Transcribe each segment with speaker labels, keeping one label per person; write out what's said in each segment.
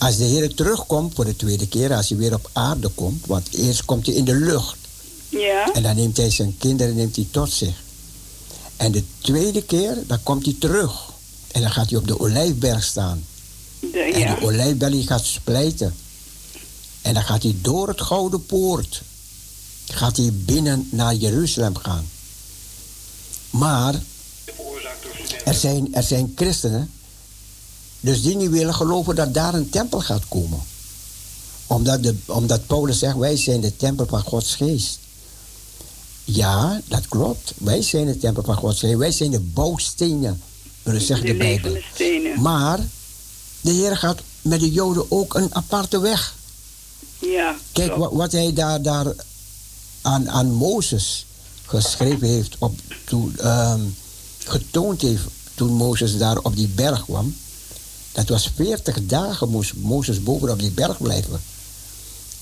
Speaker 1: Als de Heer terugkomt voor de tweede keer, als hij weer op aarde komt, want eerst komt hij in de lucht.
Speaker 2: Ja.
Speaker 1: En dan neemt hij zijn kinderen neemt hij tot zich. En de tweede keer, dan komt hij terug. En dan gaat hij op de olijfberg staan.
Speaker 2: De,
Speaker 1: En
Speaker 2: ja.
Speaker 1: die olijfberg gaat splijten. En dan gaat hij door het Gouden Poort. Gaat hij binnen naar Jeruzalem gaan. Maar er zijn, er zijn christenen. Dus die niet willen geloven dat daar een tempel gaat komen. Omdat, de, omdat Paulus zegt, wij zijn de tempel van Gods geest. Ja, dat klopt. Wij zijn de tempel van Gods geest. Wij zijn de bouwstenen. Dat zegt de,
Speaker 2: de
Speaker 1: Bijbel. Maar de Heer gaat met de Joden ook een aparte weg.
Speaker 2: Ja.
Speaker 1: Kijk wat, wat hij daar, daar aan, aan Mozes geschreven heeft, op, toen, ehm, getoond heeft toen Mozes daar op die berg kwam. Dat was 40 dagen moest Mozes boven op die berg blijven.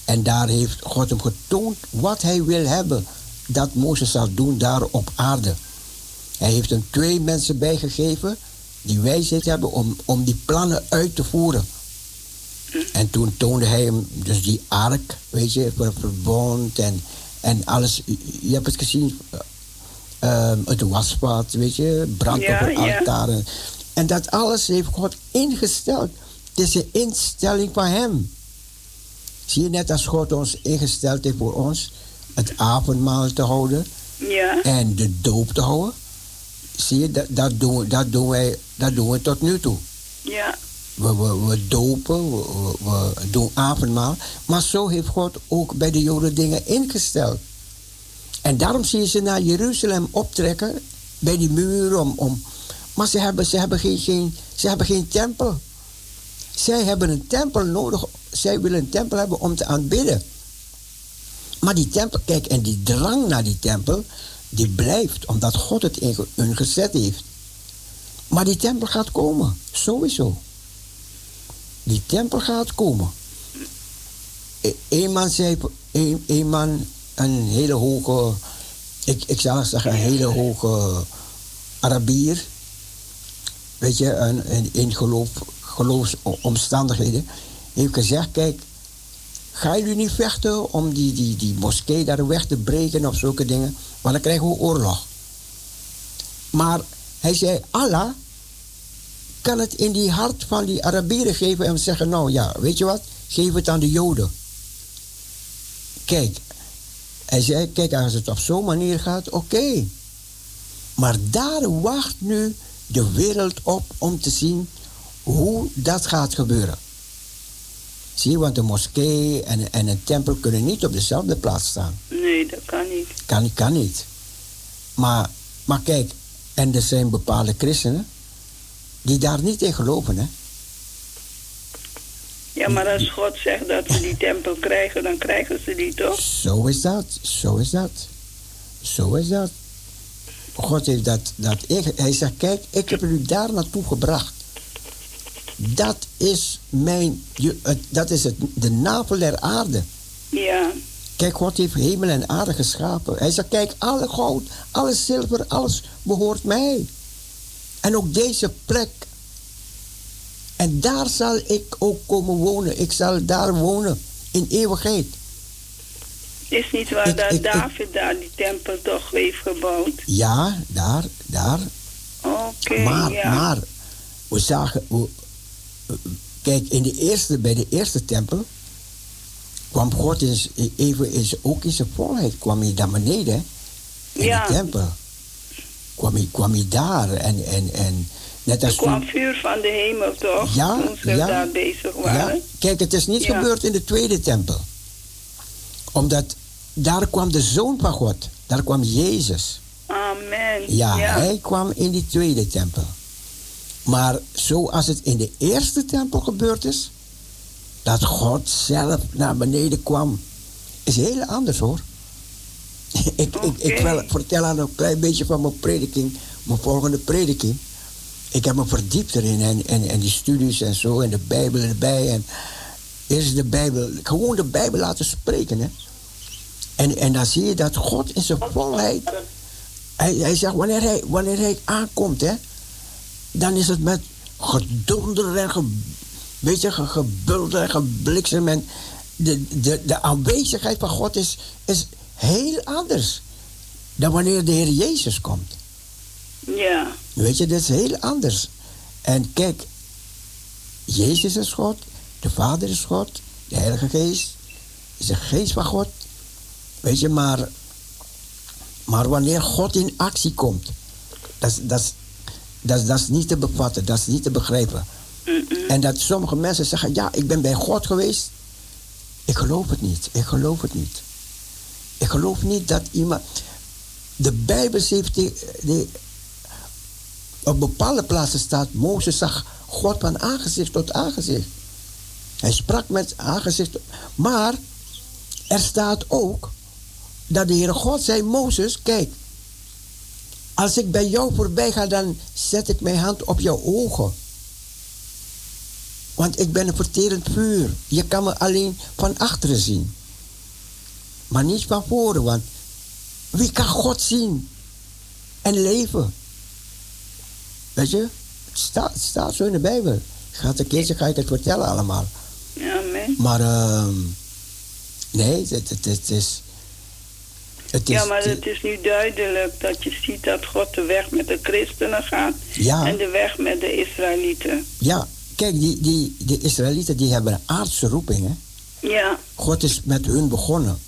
Speaker 1: En daar heeft God hem getoond wat hij wil hebben dat Mozes zal doen daar op aarde. Hij heeft hem twee mensen bijgegeven die wijsheid hebben om, om die plannen uit te voeren. En toen toonde hij hem dus die ark, weet je, verbond en, en alles. Je hebt het gezien, ehm, het wasbad, weet je, brand
Speaker 2: Ja,
Speaker 1: op het altaar. En dat alles heeft God ingesteld. Het is een instelling van hem. Zie je net als God ons ingesteld heeft voor ons het avondmaal te houden
Speaker 2: Ja.
Speaker 1: en de doop te houden. Zie je, dat, dat, doen, we, dat, doen wij, dat doen we tot nu toe.
Speaker 2: Ja.
Speaker 1: We, we, we dopen, we, doen avondmaal. Maar zo heeft God ook bij de Joden dingen ingesteld. En daarom zie je ze naar Jeruzalem optrekken, bij die muur. Om, om, maar ze hebben, ze, hebben geen, geen, ze hebben geen tempel. Zij hebben een tempel nodig. Zij willen een tempel hebben om te aanbidden. Maar die tempel, kijk, en die drang naar die tempel, die blijft omdat God het in hun gezet heeft. Maar die tempel gaat komen, sowieso. Die tempel gaat komen. E- Een man zei, een, een man, een hele hoge, ik, ik zal zeggen, een hele hoge Arabier. Weet je, een, in geloof, geloofsomstandigheden. Heeft gezegd, kijk, gaan jullie niet vechten om die, die, die moskee daar weg te breken of zulke dingen? Want dan krijgen we oorlog. Maar hij zei, Allah kan het in die hart van die Arabieren geven en zeggen, nou ja, weet je wat, geef het aan de Joden. Kijk, hij zei, kijk, als het op zo'n manier gaat, oké. Maar daar wacht nu de wereld op om te zien hoe dat gaat gebeuren. Zie je, want een moskee en, en een tempel kunnen niet op dezelfde plaats staan.
Speaker 2: Nee, dat kan niet.
Speaker 1: Kan, kan niet. Maar, maar kijk, en er zijn bepaalde christenen die daar niet in geloven, hè?
Speaker 2: Ja, maar als God zegt dat we die tempel krijgen, dan krijgen ze die toch?
Speaker 1: Zo is dat, zo is dat. Zo is dat. God heeft dat, dat Hij zegt, kijk, ik heb u daar naartoe gebracht. Dat is mijn, dat is het, de navel der aarde.
Speaker 2: Ja.
Speaker 1: Kijk, God heeft hemel en aarde geschapen. Hij zegt, kijk, alle goud, alle zilver, alles behoort mij. En ook deze plek. En daar zal ik ook komen wonen. Ik zal daar wonen in eeuwigheid.
Speaker 2: Is niet waar
Speaker 1: Ik-
Speaker 2: dat
Speaker 1: ik- ik-
Speaker 2: David daar die tempel toch heeft gebouwd?
Speaker 1: Ja, daar, daar.
Speaker 2: Oké,
Speaker 1: maar,
Speaker 2: ja.
Speaker 1: maar, we zagen... we- kijk, in de eerste, bij de eerste tempel... kwam God in, z- even in, z- ook in zijn volheid. kwam hij naar beneden, hè, in
Speaker 2: Ja.
Speaker 1: de tempel. Kwam hij, kwam hij daar en... en, en net
Speaker 2: Er
Speaker 1: als
Speaker 2: kwam
Speaker 1: toen,
Speaker 2: vuur van de hemel toch?
Speaker 1: Ja,
Speaker 2: Toen ze
Speaker 1: ja.
Speaker 2: daar bezig
Speaker 1: ja,
Speaker 2: waren.
Speaker 1: kijk, het is niet
Speaker 2: Ja.
Speaker 1: gebeurd in de tweede tempel. Omdat daar kwam de Zoon van God. Daar kwam Jezus.
Speaker 2: Amen.
Speaker 1: Ja,
Speaker 2: ja.
Speaker 1: hij kwam in die tweede tempel. Maar zoals het in de eerste tempel gebeurd is, dat God zelf naar beneden kwam, is heel anders hoor. ik, ik, ik
Speaker 2: Oké.
Speaker 1: wil vertellen een klein beetje van mijn prediking, mijn volgende prediking. Ik heb me verdiept erin en, en, en die studies en zo en de Bijbel erbij. En eerst de Bijbel, gewoon de Bijbel laten spreken. Hè. En, en dan zie je dat God in zijn volheid hij, hij zegt, wanneer hij, wanneer hij aankomt, hè, dan is het met gedonder en ge- weet je, gebulder en gebliksem. En de, de, de aanwezigheid van God is, is heel anders dan wanneer de Heer Jezus komt.
Speaker 2: Ja.
Speaker 1: Weet je, dat is heel anders. En kijk, Jezus is God, de Vader is God, de Heilige Geest is de Geest van God. Weet je, maar, maar wanneer God in actie komt, dat, is- dat, is- dat, is- dat is niet te bevatten, dat is niet te begrijpen. En dat sommige mensen zeggen, ja, ik ben bij God geweest. Ik geloof het niet, ik geloof het niet. Ik geloof niet dat iemand... De Bijbel heeft die, die, op bepaalde plaatsen staat, Mozes zag God van aangezicht tot aangezicht. Hij sprak met aangezicht. Maar er staat ook dat de Heere God zei, Mozes, kijk, als ik bij jou voorbij ga, dan zet ik mijn hand op jouw ogen. Want ik ben een verterend vuur. Je kan me alleen van achteren zien. Maar niet van voren, want wie kan God zien en leven? Weet je, het staat, het staat zo in de Bijbel. Ik ga het een keertje ga ik het vertellen allemaal.
Speaker 2: Amen.
Speaker 1: Maar ehm, nee, het, het, het is. Het is
Speaker 2: Ja, maar het is nu duidelijk dat je ziet dat God de weg met de christenen gaat
Speaker 1: Ja.
Speaker 2: en de weg met de Israëlieten.
Speaker 1: Ja, kijk, die, die, die Israëlieten die hebben een aardse roeping. Hè?
Speaker 2: Ja,
Speaker 1: God is met hun begonnen.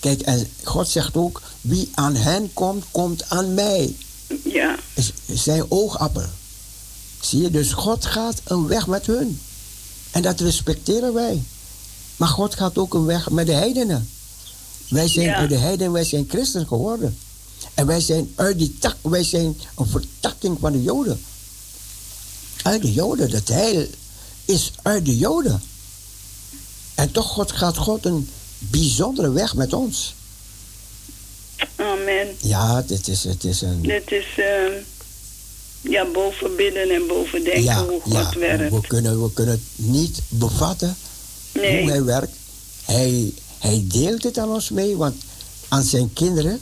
Speaker 1: Kijk, en God zegt ook: wie aan hen komt, komt aan mij.
Speaker 2: ja,
Speaker 1: is zijn oogappel. Zie je, dus God gaat een weg met hun. En dat respecteren wij. Maar God gaat ook een weg met de heidenen. Wij zijn
Speaker 2: Ja.
Speaker 1: uit de heidenen, wij zijn christen geworden. En wij zijn uit die tak, wij zijn een vertakking van de Joden. Uit de Joden, het heil is uit de Joden. En toch God, gaat God een bijzondere weg met ons.
Speaker 2: amen.
Speaker 1: Ja, dit is, het is een...
Speaker 2: Dit is eh, ja, boven bidden en boven denken
Speaker 1: ja,
Speaker 2: hoe God
Speaker 1: ja,
Speaker 2: werkt.
Speaker 1: We, kunnen, we kunnen het niet bevatten
Speaker 2: Nee.
Speaker 1: hoe hij werkt. Hij, hij deelt het aan ons mee, want aan zijn kinderen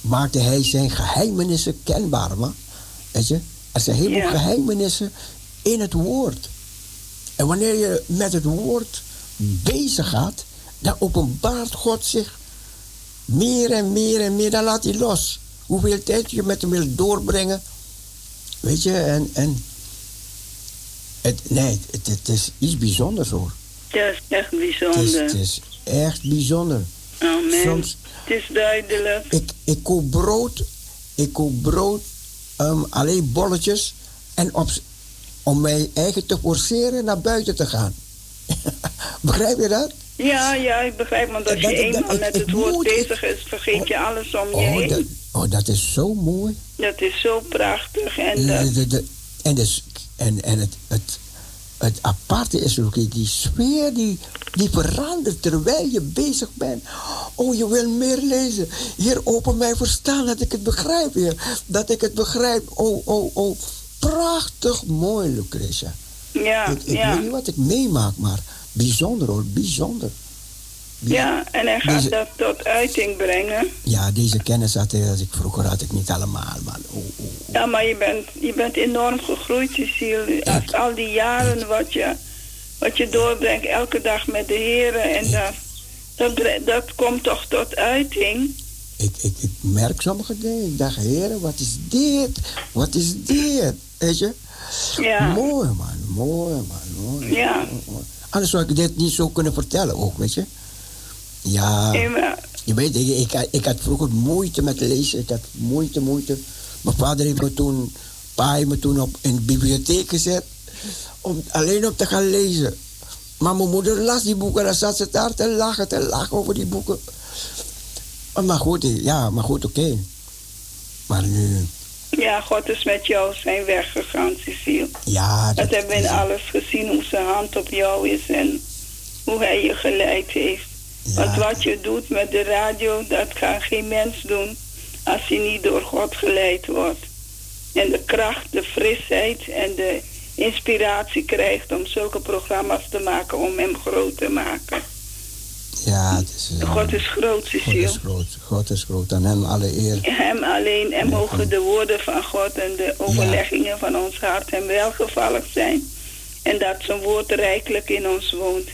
Speaker 1: maakte hij zijn geheimenissen kenbaar. Man. Weet je, er zijn heel veel
Speaker 2: Ja.
Speaker 1: geheimenissen in het woord. En wanneer je met het woord bezig gaat, dan openbaart God zich meer en meer en meer. Dan laat hij los. Hoeveel tijd je met hem wil doorbrengen. Weet je, en, en het, nee, het, het is iets bijzonders hoor.
Speaker 2: Ja, is echt
Speaker 1: Het is,
Speaker 2: bijzonder.
Speaker 1: het is echt bijzonder.
Speaker 2: Amen.
Speaker 1: Soms,
Speaker 2: Het is duidelijk.
Speaker 1: ik, ik koop brood, ik koop brood, ehm, alleen bolletjes, en op, om mij eigen te forceren naar buiten te gaan. Begrijp je dat?
Speaker 2: Ja, ja, ik begrijp, want als
Speaker 1: Dat-
Speaker 2: je
Speaker 1: dat-
Speaker 2: eenmaal
Speaker 1: ik-
Speaker 2: het woord bezig is, vergeet je alles om je
Speaker 1: Oh
Speaker 2: heen.
Speaker 1: dat, oh, dat is zo mooi.
Speaker 2: Dat is zo prachtig. En dat,
Speaker 1: en dus, en, en het, het, het aparte is ook die sfeer die, die verandert terwijl je bezig bent. Oh, je wil meer lezen. Hier open mijn verstaan dat ik het begrijp, Heer. Dat ik het begrijp. Oh, oh, oh. Prachtig mooi, Lucretia.
Speaker 2: ja,
Speaker 1: ik ik
Speaker 2: ja.
Speaker 1: weet niet wat ik meemaak, maar bijzonder hoor, bijzonder.
Speaker 2: Ja, en hij gaat
Speaker 1: Deze-
Speaker 2: dat tot uiting brengen.
Speaker 1: Ja, deze kennis had ik, als ik vroeger had ik niet allemaal, man. Oh, oh, oh.
Speaker 2: Ja, maar je bent, je bent enorm gegroeid, Cecile. Als al die jaren wat je, wat je doorbrengt, elke dag met de heren. En dat, dat, dat komt toch tot uiting.
Speaker 1: Ik, ik, ik merk sommige dingen. Ik dacht, heren, wat is dit? Wat is dit? Weet je?
Speaker 2: Ja.
Speaker 1: Mooi, man. Mooi, man. Mooi.
Speaker 2: Ja.
Speaker 1: Mooi, mooi. Anders zou ik dit niet zo kunnen vertellen ook, weet je? Ja.
Speaker 2: En
Speaker 1: Je weet, ik, ik, ik had vroeger moeite met lezen. Ik had moeite, moeite. Mijn vader heeft me toen, pa heeft me toen op, in de bibliotheek gezet. Om alleen op te gaan lezen. Maar mijn moeder las die boeken en dan zat ze daar te lachen, te lachen over die boeken. Maar- goed, ja, maar goed, oké. Maar nu,
Speaker 2: ja, God is met jou zijn weg gegaan, Cecile.
Speaker 1: ja.
Speaker 2: Dat hebben we in alles gezien, hoe zijn hand op jou is en hoe hij je geleid heeft.
Speaker 1: Ja,
Speaker 2: Want wat je doet met de radio, dat kan geen mens doen als hij niet door God geleid wordt. En de kracht, de frisheid en de inspiratie krijgt om zulke programma's te maken, om hem groot te maken.
Speaker 1: Ja, het is, eh,
Speaker 2: God is groot,
Speaker 1: God
Speaker 2: Cecile.
Speaker 1: is groot. God is groot. Aan hem alle eer.
Speaker 2: Hem alleen en mogen de woorden van God en de overleggingen van ons hart hem welgevallig zijn. En dat zijn woord rijkelijk in ons woont.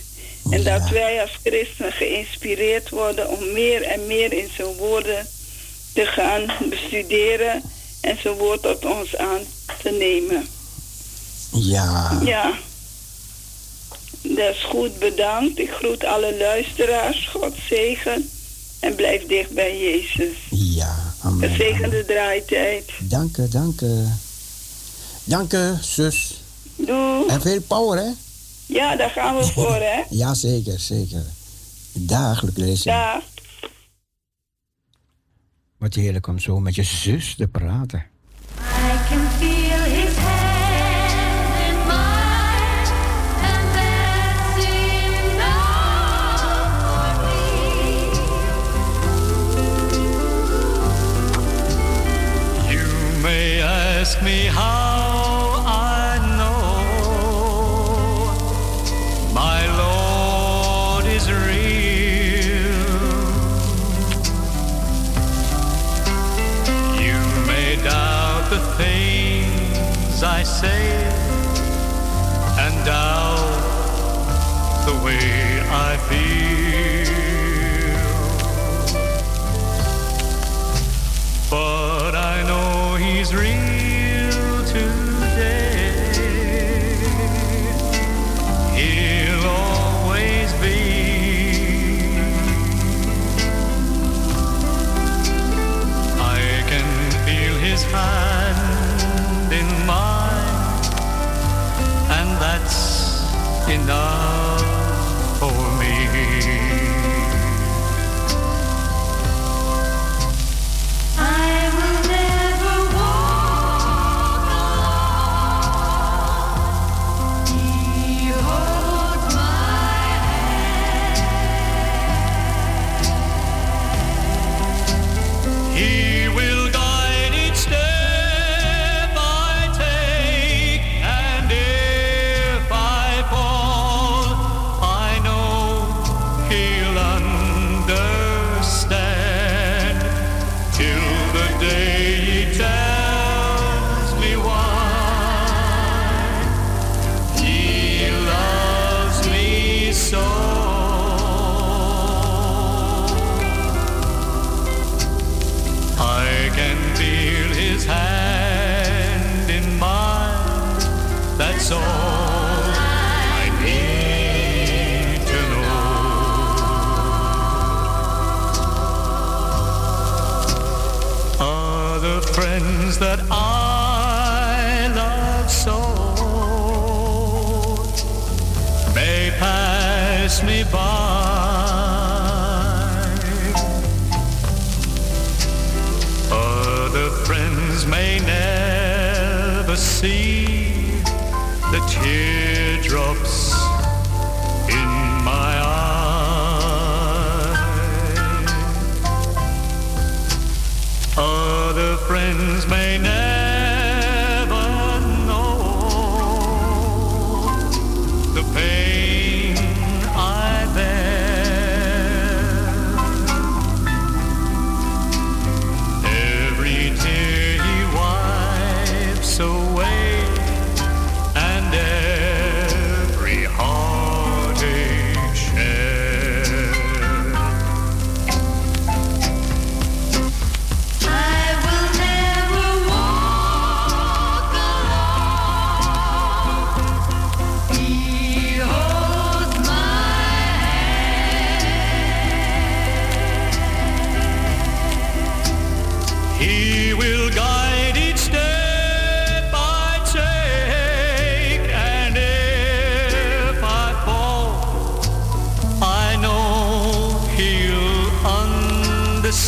Speaker 2: En dat wij als christenen geïnspireerd worden om meer en meer in zijn woorden te gaan bestuderen en zijn woord tot ons aan te nemen.
Speaker 3: Ja.
Speaker 2: Ja. Dat is goed, bedankt. Ik groet alle luisteraars. God zegen. En blijf dicht bij Jezus.
Speaker 3: Ja, amen.
Speaker 2: Gezegende draaitijd.
Speaker 3: Dank je, dank je. Dank je, zus.
Speaker 2: Doei.
Speaker 3: En veel power, hè?
Speaker 2: Ja, daar gaan we voor, hè?
Speaker 3: ja, zeker, zeker. Dagelijk lezen.
Speaker 2: Ja.
Speaker 3: Wat heerlijk om zo met je zus te praten.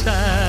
Speaker 4: sad.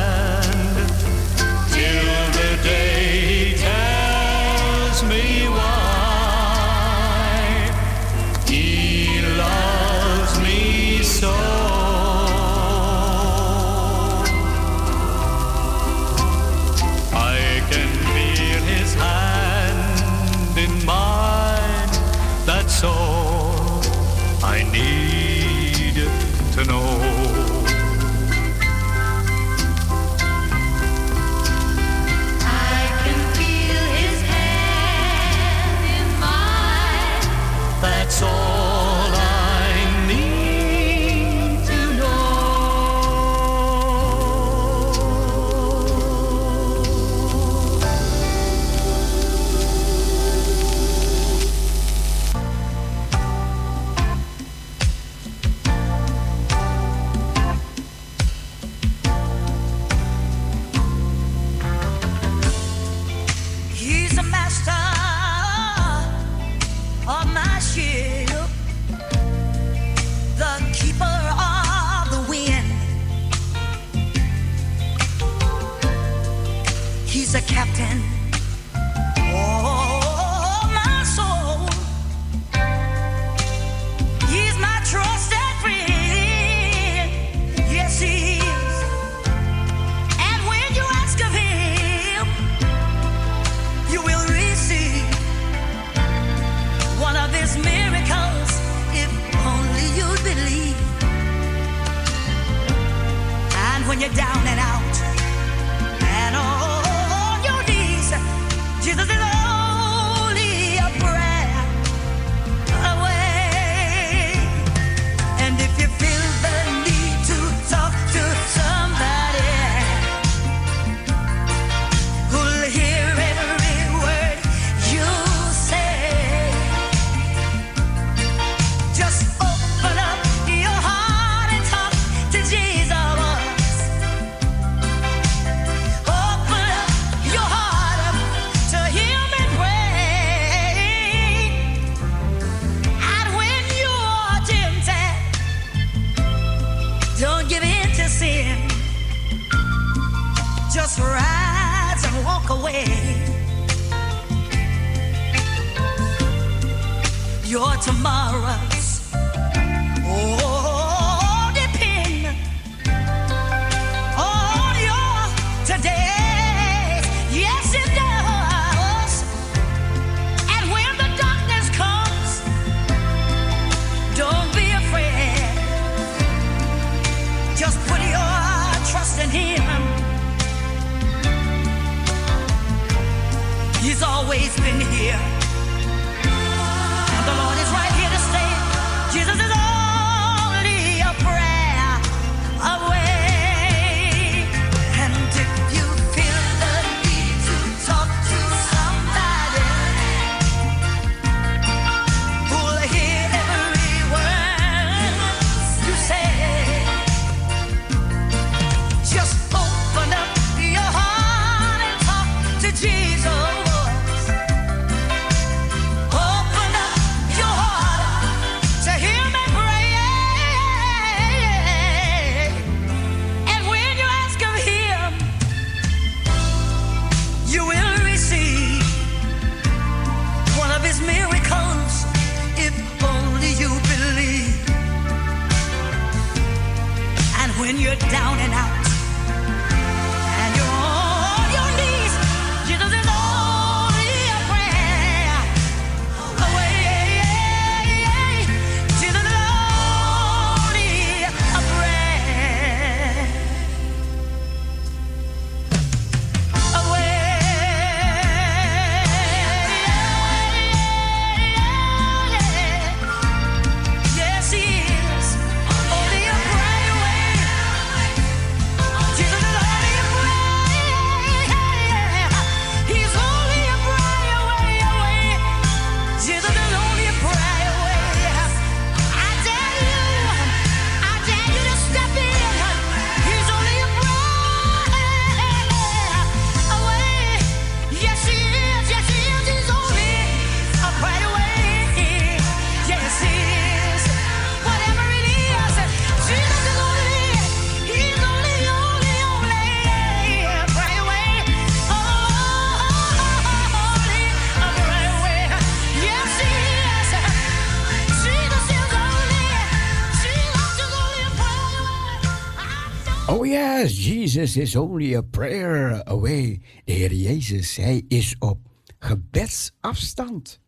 Speaker 4: Is
Speaker 5: only a prayer away.
Speaker 1: De Heer Jezus, Hij is op gebedsafstand.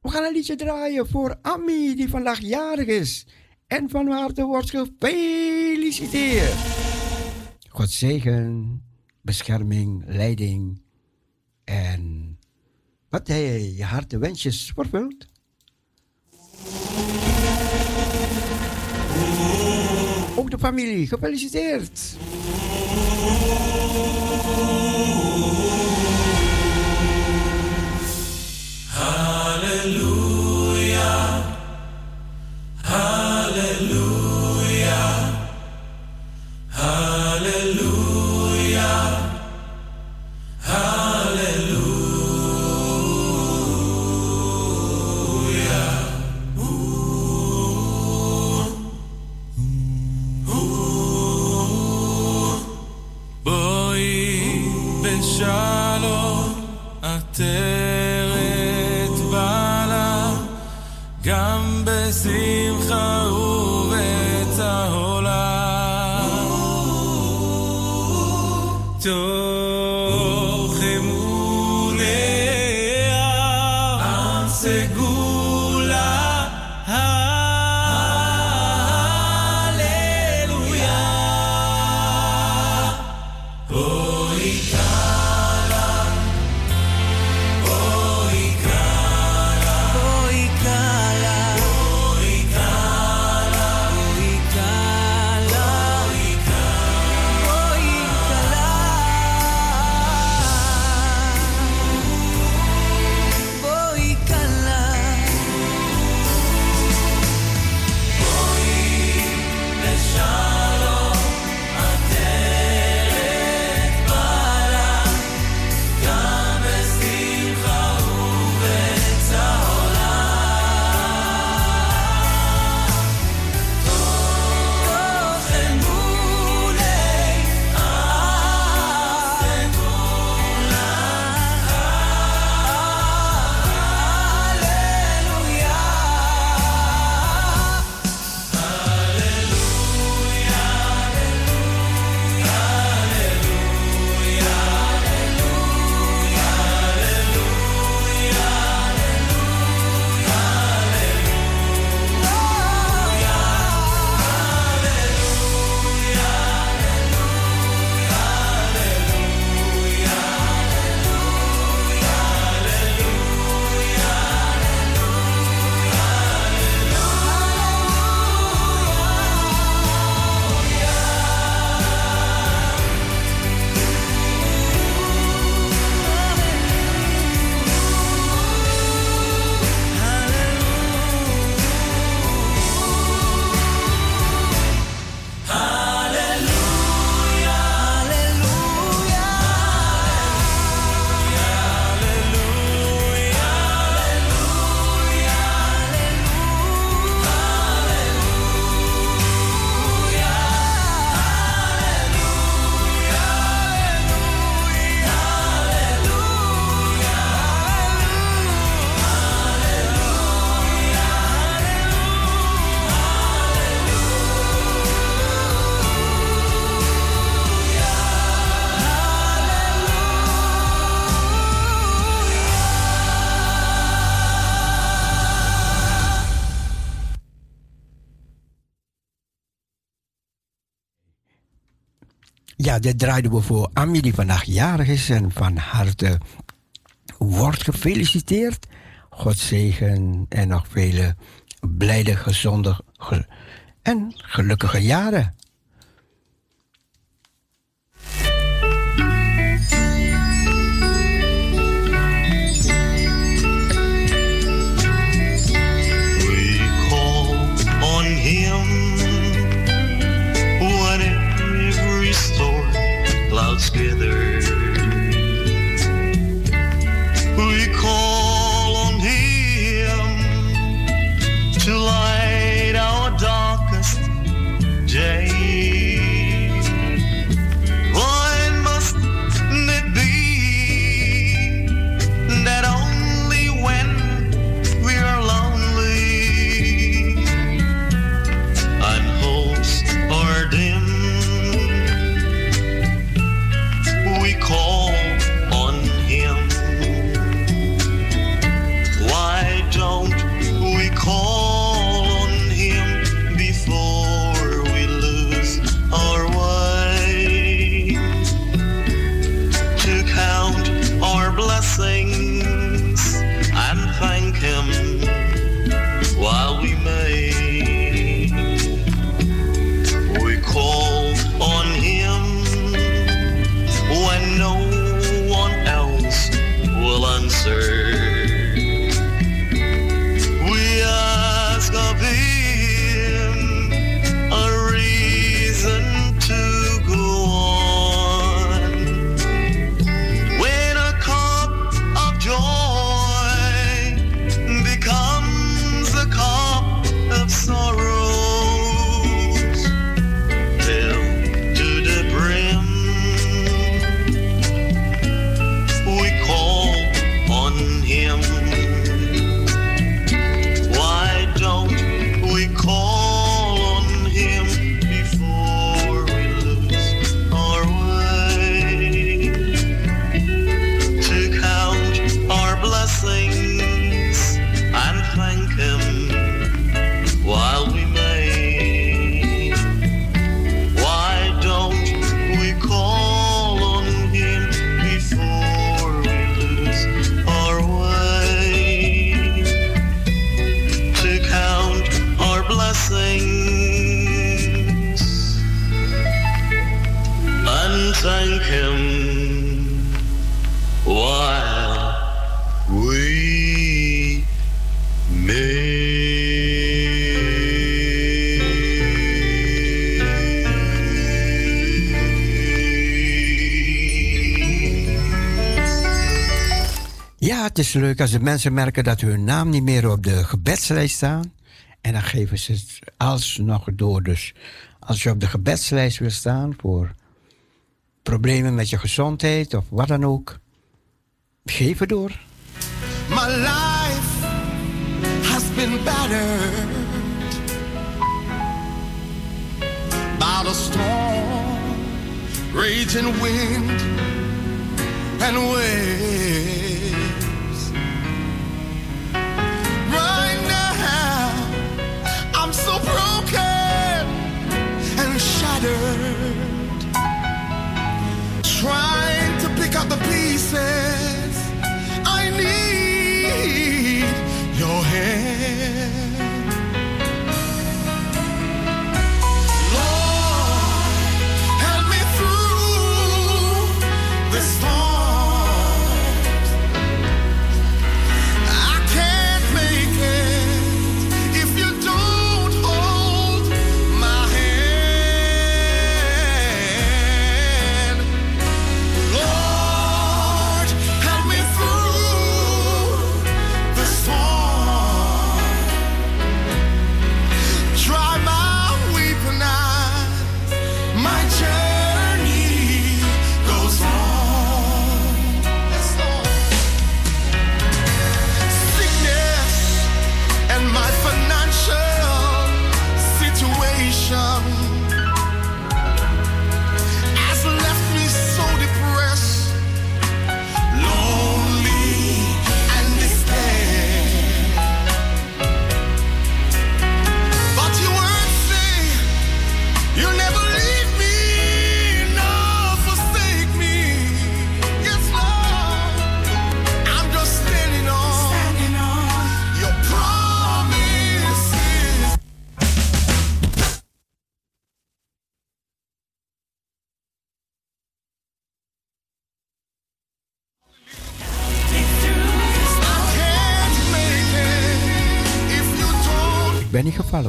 Speaker 1: We gaan een liedje draaien voor Ami, die vandaag jarig is. En van harte wordt gefeliciteerd. God zegen, bescherming, leiding en wat hij je harte wensjes vervult. Ook de familie, gefeliciteerd!
Speaker 6: Halleluja, halleluja, halleluja, halleluja.
Speaker 7: te Dit draaiden we voor die vandaag jarig is en van harte wordt gefeliciteerd. God zegen en nog vele blijde, gezonde ge- en gelukkige jaren. Het is leuk als de mensen merken dat hun naam niet meer op de gebedslijst staan. En dan geven ze het alsnog door. Dus als je op de gebedslijst wil staan voor problemen met je gezondheid of wat dan ook, geef het door.
Speaker 8: My life has been battered by the storm, raging wind and waves. And trying to pick up the pieces. I need your hand. Ben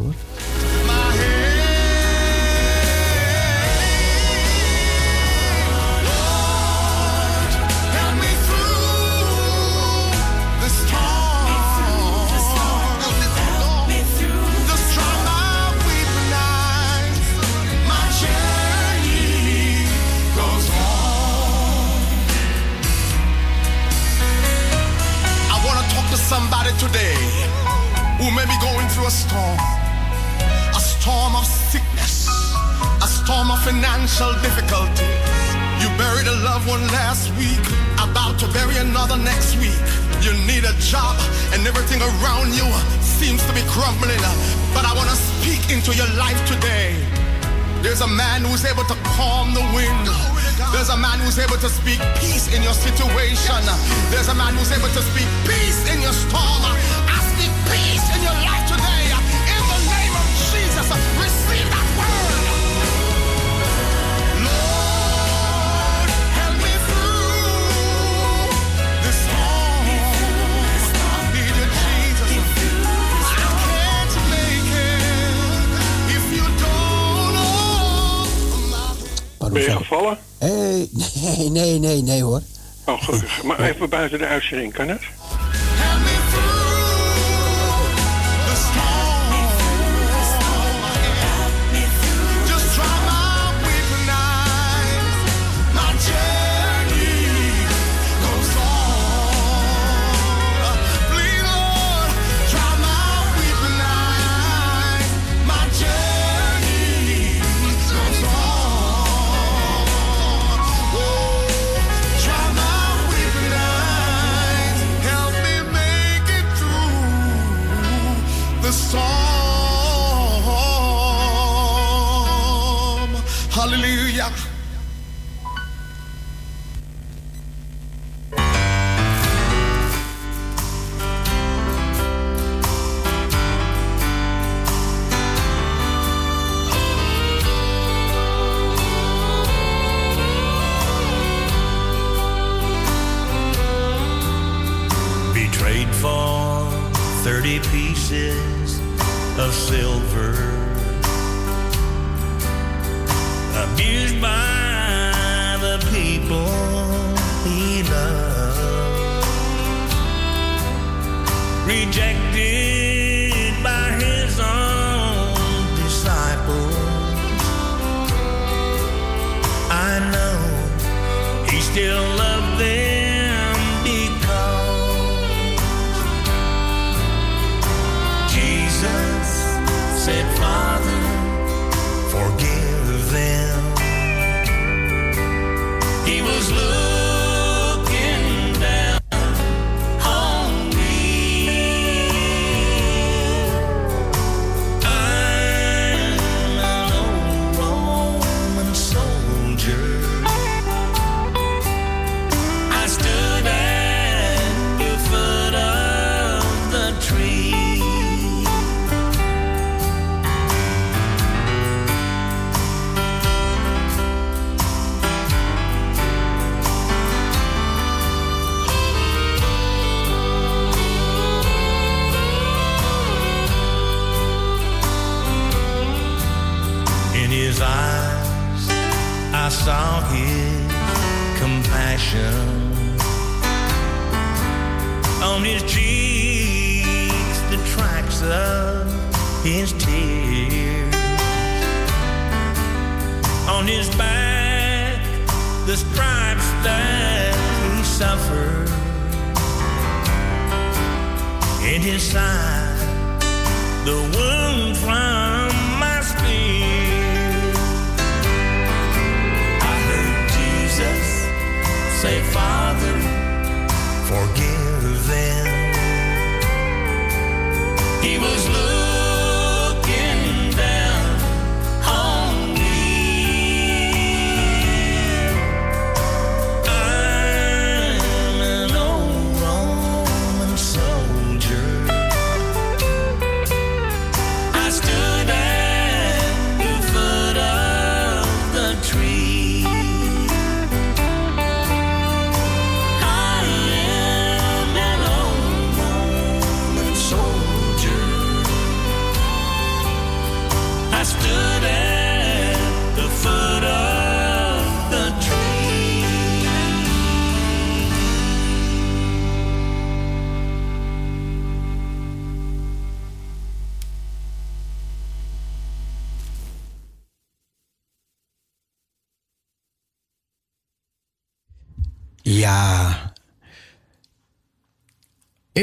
Speaker 9: buiten de uitzending, kan het?
Speaker 10: He was looking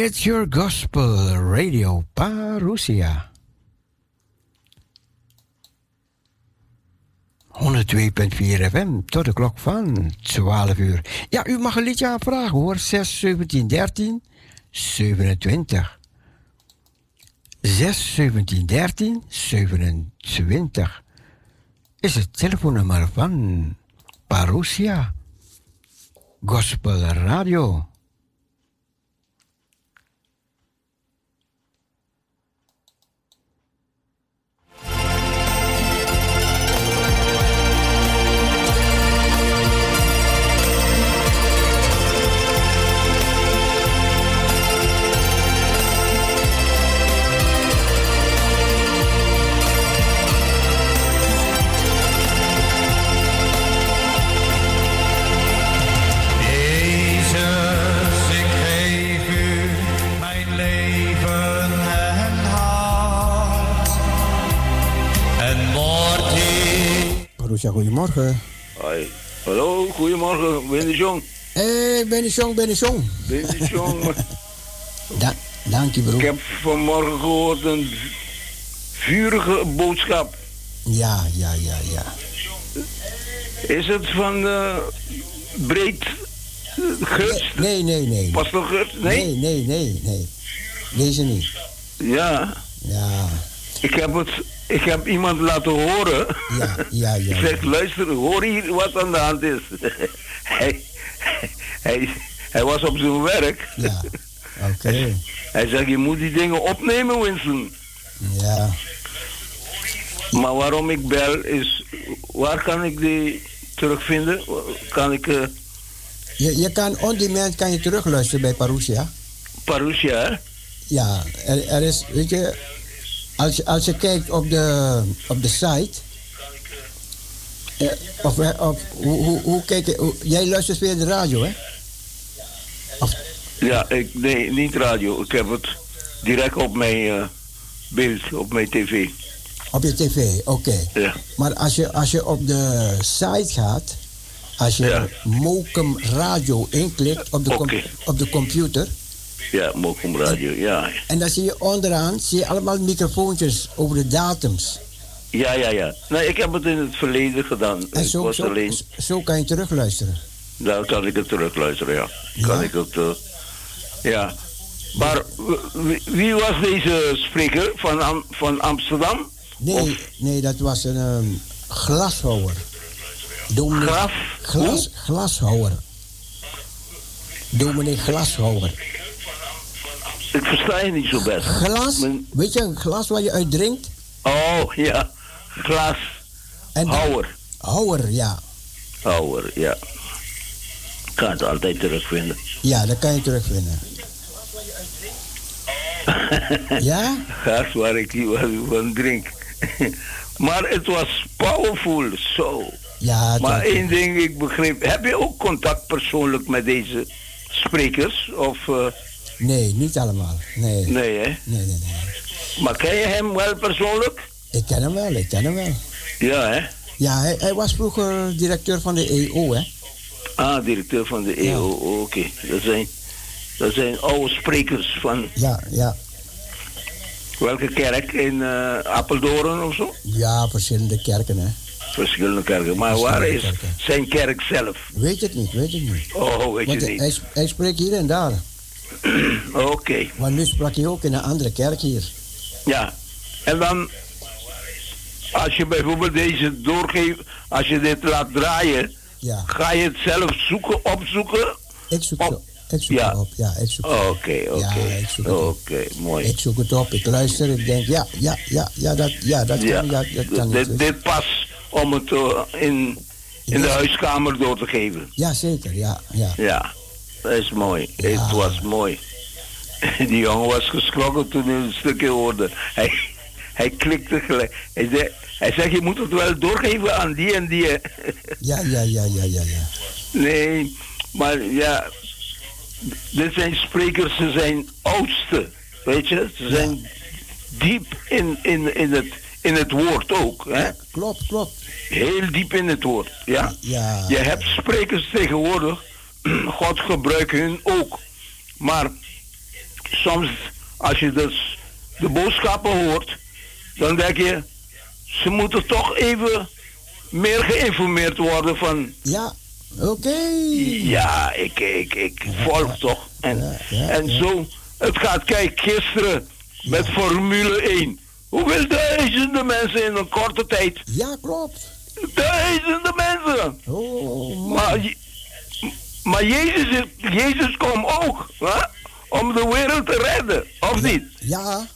Speaker 1: It's your gospel radio, Parousia. 102.4 FM tot de klok van 12 uur. Ja, u mag een liedje aanvragen hoor. 6, 17, 13, 27. 6, 17, 13, 27 is het telefoonnummer van Parousia Gospel Radio. Goedemorgen.
Speaker 11: Hoi. Hallo, goedemorgen, Wendy Jong.
Speaker 1: Hé, hey, ben jong, ben je jong?
Speaker 11: Wendy Jong.
Speaker 1: Da dank je, broer.
Speaker 11: Ik heb vanmorgen gehoord een vurige boodschap.
Speaker 1: Ja, ja, ja, ja.
Speaker 11: Is het van eh Breed eh, Gust?
Speaker 1: Nee, nee, nee.
Speaker 11: Pastor Gust? Nee?
Speaker 1: Nee, nee, nee, nee. Deze niet.
Speaker 11: Ja.
Speaker 1: Ja,
Speaker 11: Ik heb, het, ik heb iemand laten horen.
Speaker 1: ja, ja, ja.
Speaker 11: Ik zeg, luister, hoor hier wat aan de hand is. hij, hij, hij was op zijn werk.
Speaker 1: Ja, oké.
Speaker 11: Hij zegt, je moet die dingen opnemen, Winston.
Speaker 1: Ja,
Speaker 11: Maar waarom ik bel is, waar kan ik die terugvinden? Kan ik, eh
Speaker 1: je, je kan on demand kan je terugluisteren bij Parousia.
Speaker 11: Parousia, hè?
Speaker 1: Ja, er, er is, weet je, als je, als je kijkt op de, op de site. eh, of, eh, of hoe, hoe, hoe kijk je, hoe- jij luistert via de radio, hè?
Speaker 11: Ja, ik, nee, niet radio. Ik heb het direct op mijn eh, beeld, op mijn tv.
Speaker 1: Op je tv, oké.
Speaker 11: Ja.
Speaker 1: Maar als je, als je op de site gaat, als je
Speaker 11: Ja.
Speaker 1: Mokum Radio inklikt op de, op de computer,
Speaker 11: Ja, Mokum Radio, ja.
Speaker 1: en dan zie je onderaan zie je allemaal microfoontjes over de datums.
Speaker 11: Ja, ja, ja. Nee, ik heb het in het verleden gedaan.
Speaker 1: En zo,
Speaker 11: was
Speaker 1: zo,
Speaker 11: alleen,
Speaker 1: zo kan je terugluisteren.
Speaker 11: daar kan ik het terugluisteren, ja.
Speaker 1: Ja?
Speaker 11: Kan ik het, eh, ja. Maar wie, was deze spreker van, Am- van Amsterdam?
Speaker 1: Nee, nee, dat was een ehm, glashouwer. Dominee
Speaker 11: Graf?
Speaker 1: Glas, glashouwer. Dominee glashouwer.
Speaker 11: Ik versta je niet zo best.
Speaker 1: Glas, weet je, een glas waar je uit drinkt?
Speaker 11: Oh, ja. Glas.
Speaker 1: En dan-
Speaker 11: Houwer.
Speaker 1: Houwer, ja.
Speaker 11: Houwer, ja. Kan het altijd terugvinden.
Speaker 1: Ja, dat kan je terugvinden. Ja?
Speaker 11: Gas waar ik hier van- drink. maar het was powerful, zo.
Speaker 1: Ja,
Speaker 11: Maar één ding, ik begreep. Heb je ook contact persoonlijk met deze sprekers? Of, eh,
Speaker 1: Nee, niet allemaal. Nee. Nee,
Speaker 11: nee, hè?
Speaker 1: nee, nee.
Speaker 11: Maar ken je hem wel persoonlijk?
Speaker 1: Ik ken hem wel, ik ken hem wel.
Speaker 11: Ja, hè?
Speaker 1: Ja, hij, hij was vroeger directeur van de EO, hè?
Speaker 11: Ah, directeur van de EO, oké. Dat, zijn, dat zijn oude sprekers van
Speaker 1: Ja, ja.
Speaker 11: welke kerk? In eh Apeldoorn of zo?
Speaker 1: Ja, verschillende kerken, hè?
Speaker 11: Verschillende kerken. Maar waar is zijn kerk zelf?
Speaker 1: Weet het niet, weet het niet.
Speaker 11: Oh, weet
Speaker 1: Want
Speaker 11: je
Speaker 1: hij,
Speaker 11: niet.
Speaker 1: hij spreekt hier en daar.
Speaker 11: Oké.
Speaker 1: Maar nu sprak hij ook in een andere kerk hier.
Speaker 11: Ja, en dan, als je bijvoorbeeld deze doorgeeft, als je dit laat draaien,
Speaker 1: Ja,
Speaker 11: ga je het zelf zoeken, opzoeken?
Speaker 1: ik zoek,
Speaker 11: Op.
Speaker 1: het, ik zoek
Speaker 11: Ja.
Speaker 1: het op. Ja, ik zoek.
Speaker 11: Oké.
Speaker 1: Ja, het
Speaker 11: Oké, mooi.
Speaker 1: Ik zoek het op, ik luister, ik denk, ja, ja, ja, ja, dat, ja, dat
Speaker 11: Ja,
Speaker 1: kan, ja, dat kan
Speaker 11: dit,
Speaker 1: niet.
Speaker 11: dit pas om het eh, in, in de huiskamer door te geven.
Speaker 1: Ja, zeker, ja, ja.
Speaker 11: Ja, is mooi.
Speaker 1: Ja.
Speaker 11: Het was mooi. Die jongen was geschrokken toen hij een stukje hoorde. Hij, hij klikte gelijk. Hij zei, hij zegt, je moet het wel doorgeven aan die en die.
Speaker 1: Ja, ja, ja, ja, ja, ja.
Speaker 11: Nee, maar ja, dit zijn sprekers, ze zijn oudste, weet je? Ze zijn diep in, in, in, het, in het woord ook, hè?
Speaker 1: Klopt, klopt.
Speaker 11: Heel diep in het woord, ja?
Speaker 1: Ja.
Speaker 11: Je hebt sprekers tegenwoordig, God gebruikt hun ook. Maar soms, als je dus de boodschappen hoort, dan denk je, ze moeten toch even meer geïnformeerd worden van.
Speaker 1: Ja, oké.
Speaker 11: Ja, ik, ik, ik volg toch. En, en zo, het gaat, kijk, gisteren met Formule 1. Hoeveel duizenden mensen in een korte tijd?
Speaker 1: Ja, klopt.
Speaker 11: Duizenden mensen.
Speaker 1: Oh,
Speaker 11: Maar, maar Jezus, Jezus kwam ook hè? om de wereld te redden, of niet?
Speaker 1: Ja.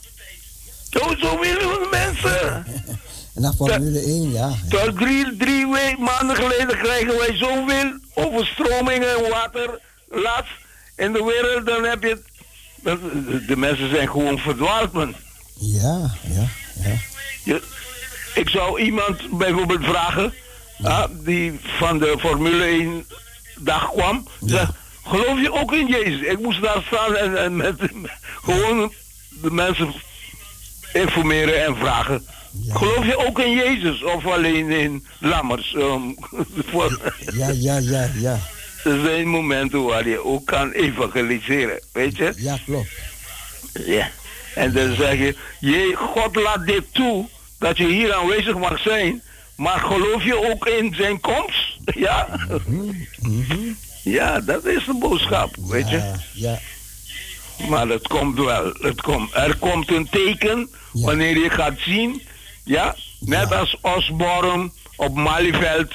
Speaker 11: Zo, zoveel mensen.
Speaker 1: En dan Formule 1, ja.
Speaker 11: Tot drie, drie maanden geleden krijgen wij zoveel overstromingen en water laatst in de wereld. Dan heb je... De mensen zijn gewoon verdwaald, man.
Speaker 1: Ja, ja, ja.
Speaker 11: Je, ik zou iemand bijvoorbeeld vragen, ah, die van de Formule 1 dag kwam. Geloof je ook in Jezus? Ik moest daar staan en, en met, gewoon de mensen informeren en vragen. Geloof je ook in Jezus of alleen in lammers? Um, voor-
Speaker 1: Ja, ja, ja, ja.
Speaker 11: er zijn momenten waar je ook kan evangeliseren, weet je?
Speaker 1: Ja, klopt.
Speaker 11: Ja. En dan zeg je, je, God laat dit toe, dat je hier aanwezig mag zijn, maar geloof je ook in zijn komst? Ja. Ja, dat is de boodschap, weet je.
Speaker 1: Ja,
Speaker 11: Maar het komt wel, het komt. Er komt een teken wanneer je gaat zien, ja, net als Osborne op Malieveld,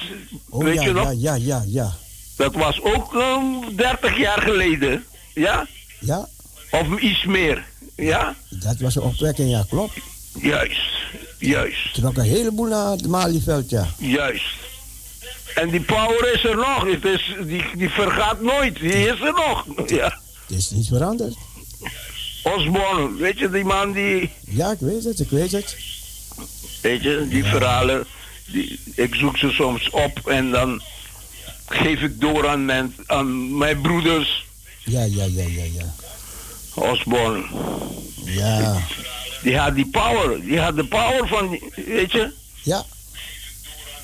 Speaker 1: Oh,
Speaker 11: weet
Speaker 1: ja,
Speaker 11: je nog?
Speaker 1: ja, ja, ja, ja.
Speaker 11: Dat was ook um, 30 jaar geleden, ja?
Speaker 1: Ja,
Speaker 11: Of iets meer, ja?
Speaker 1: dat was een opwekking, ja, klopt.
Speaker 11: Juist, juist.
Speaker 1: Trok een heleboel naar het Malieveld, ja.
Speaker 11: Juist. En die power is er nog. Het is, die, die vergaat nooit. Die is er nog. Ja.
Speaker 1: Het is niet veranderd.
Speaker 11: Osborne, weet je, die man die,
Speaker 1: Ja, ik weet het, ik weet het.
Speaker 11: weet je, die verhalen, die, ik zoek ze soms op en dan geef ik door aan mijn, aan mijn broeders.
Speaker 1: Ja, ja, ja, ja, ja.
Speaker 11: Osborne,
Speaker 1: Ja,
Speaker 11: die had die power, die had de power van, weet je.
Speaker 1: Ja.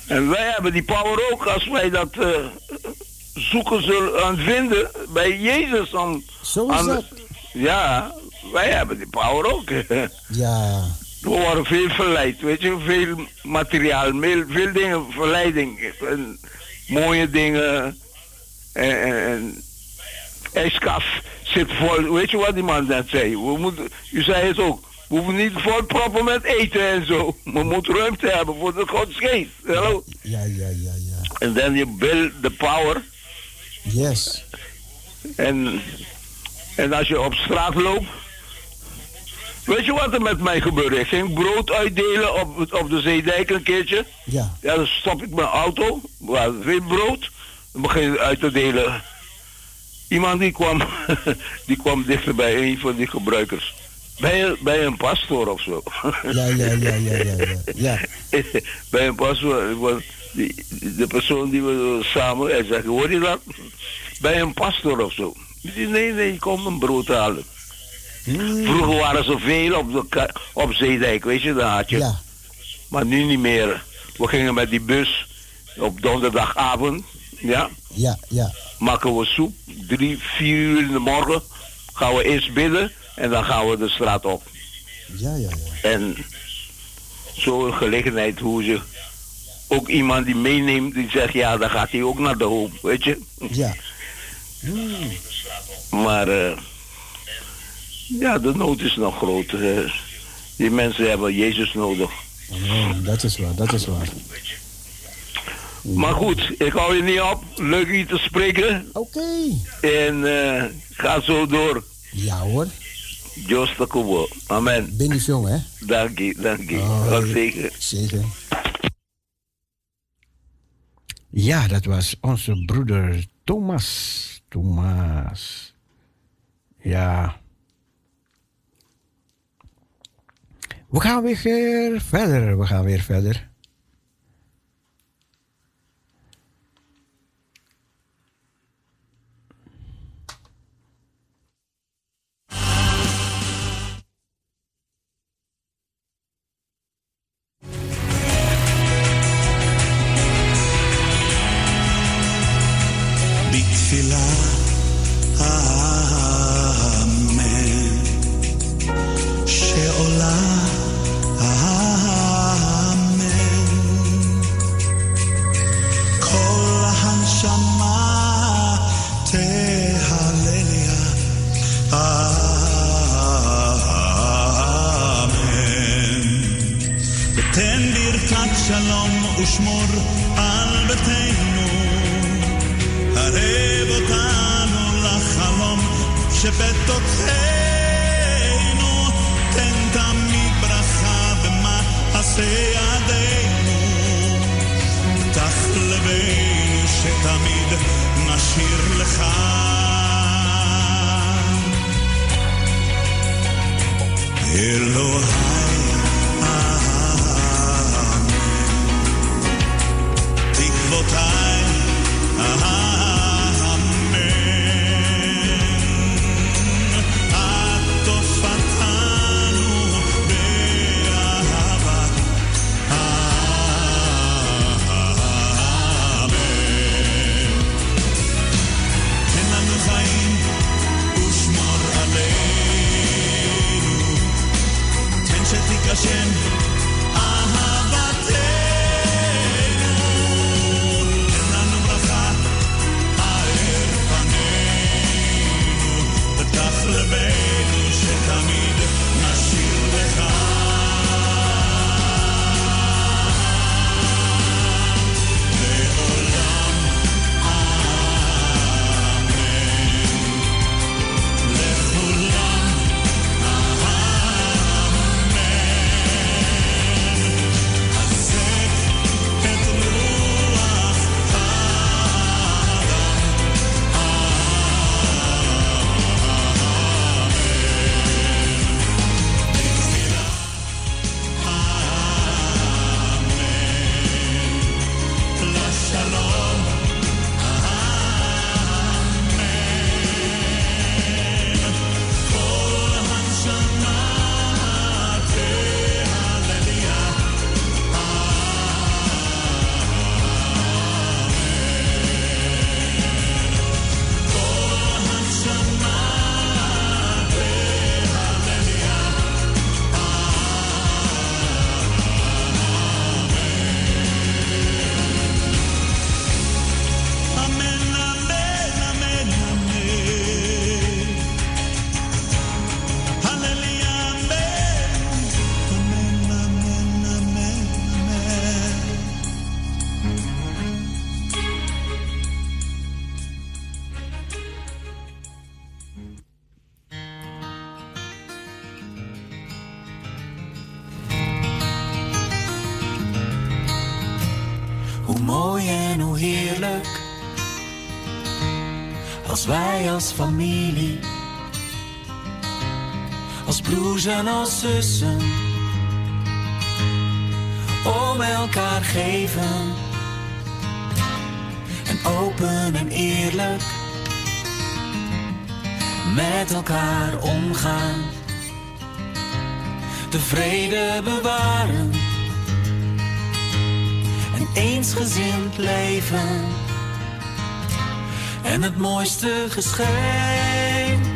Speaker 11: En wij hebben die power ook als wij dat eh, zoeken zullen aan vinden bij Jezus. Om,
Speaker 1: Zo is
Speaker 11: aan-
Speaker 1: dat.
Speaker 11: Ja, wij hebben die power ook.
Speaker 1: ja,
Speaker 11: We worden veel verleid, weet je, veel materiaal, veel, veel dingen, verleiding. En mooie dingen. En, en, en ijskast zit vol, weet je wat die man net zei? We moeten, u zei het ook, we hoeven niet vol proppen met eten en zo. We moeten ruimte hebben voor de godsgeest. Hallo?
Speaker 1: ja, ja, ja, ja.
Speaker 11: En dan je build the power.
Speaker 1: Yes.
Speaker 11: En, en als je op straat loopt. Weet je wat er met mij gebeurde? Ik ging brood uitdelen op, op de Zeedijk een keertje.
Speaker 1: Ja.
Speaker 11: Ja, dan stop ik mijn auto. Hadden veel brood. Dan begin ik uit te delen. Iemand die kwam, die kwam dichter bij een van die gebruikers. Bij, een- bij een pastoor of zo.
Speaker 1: Ja, ja, ja, ja, ja, ja. ja.
Speaker 11: bij een pastoor. want Die, de persoon die we samen, hij zegt, hoor je dat? Bij een pastoor of zo. Zei, nee, nee, ik kom een brood halen. Vroeger waren ze veel op, de, op Zeedijk, weet je, daar had je.
Speaker 1: Ja.
Speaker 11: Maar nu niet meer. We gingen met die bus op donderdagavond, ja,
Speaker 1: Ja, ja.
Speaker 11: maken we soep. Drie, vier uur in de morgen gaan we eerst bidden en dan gaan we de straat op.
Speaker 1: Ja, ja, ja.
Speaker 11: En zo'n gelegenheid hoe ze ook iemand die meeneemt, die zegt ja, dan gaat hij ook naar de hoop, weet je.
Speaker 1: Ja.
Speaker 11: Maar eh, ja, de nood is nog groot. eh. die mensen hebben Jezus nodig.
Speaker 1: Oh, dat is waar, dat is waar.
Speaker 11: Maar goed, ik hou je niet op. Leuk hier te spreken.
Speaker 1: Oké.
Speaker 11: En eh, ga zo door.
Speaker 1: Ja hoor.
Speaker 11: Jos de Kobo. Amen.
Speaker 1: Ben je jong, hè?
Speaker 11: Dank je, dank je.
Speaker 1: Oh,
Speaker 11: zeker.
Speaker 1: Zeker. Ja, dat was onze broeder Thomas. Thomas. Ja. We gaan weer verder. We gaan weer verder.
Speaker 12: ושמור על ביתנו. ערב אותנו לחלום שבתוכנו. תן תמיד ברכה במעשה ידינו. פתח לבנו שתמיד נשאיר לך. אלוהי
Speaker 13: familie, als broers en als zussen, om elkaar geven. En open en eerlijk. Met elkaar omgaan, de vrede bewaren. En eensgezind leven. En het mooiste geschenk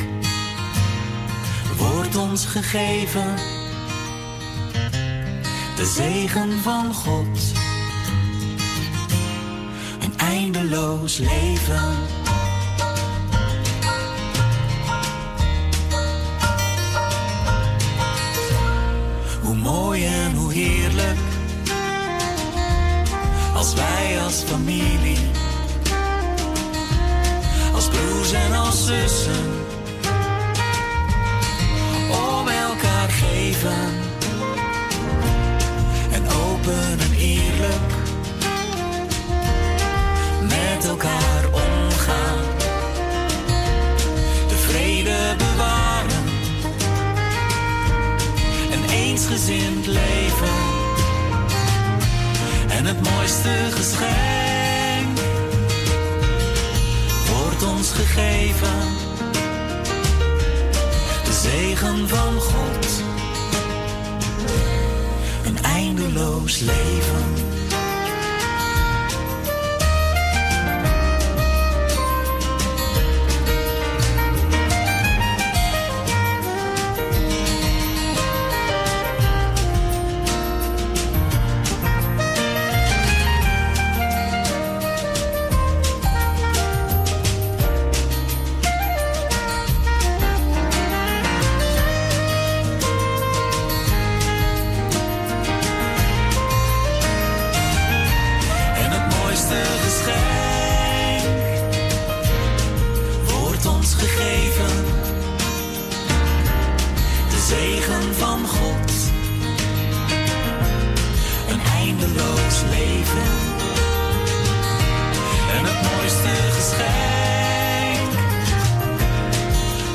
Speaker 13: wordt ons gegeven. De zegen van God. Een eindeloos leven. Leven. En het mooiste geschenk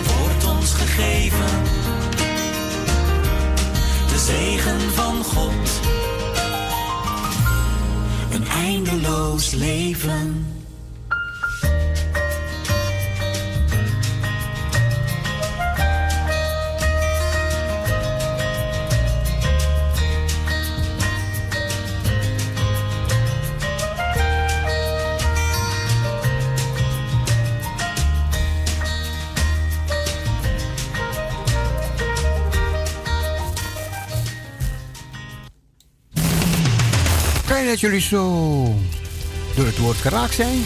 Speaker 13: wordt ons gegeven. De zegen van God. Een eindeloos leven.
Speaker 1: Dat jullie zo door het woord geraakt zijn.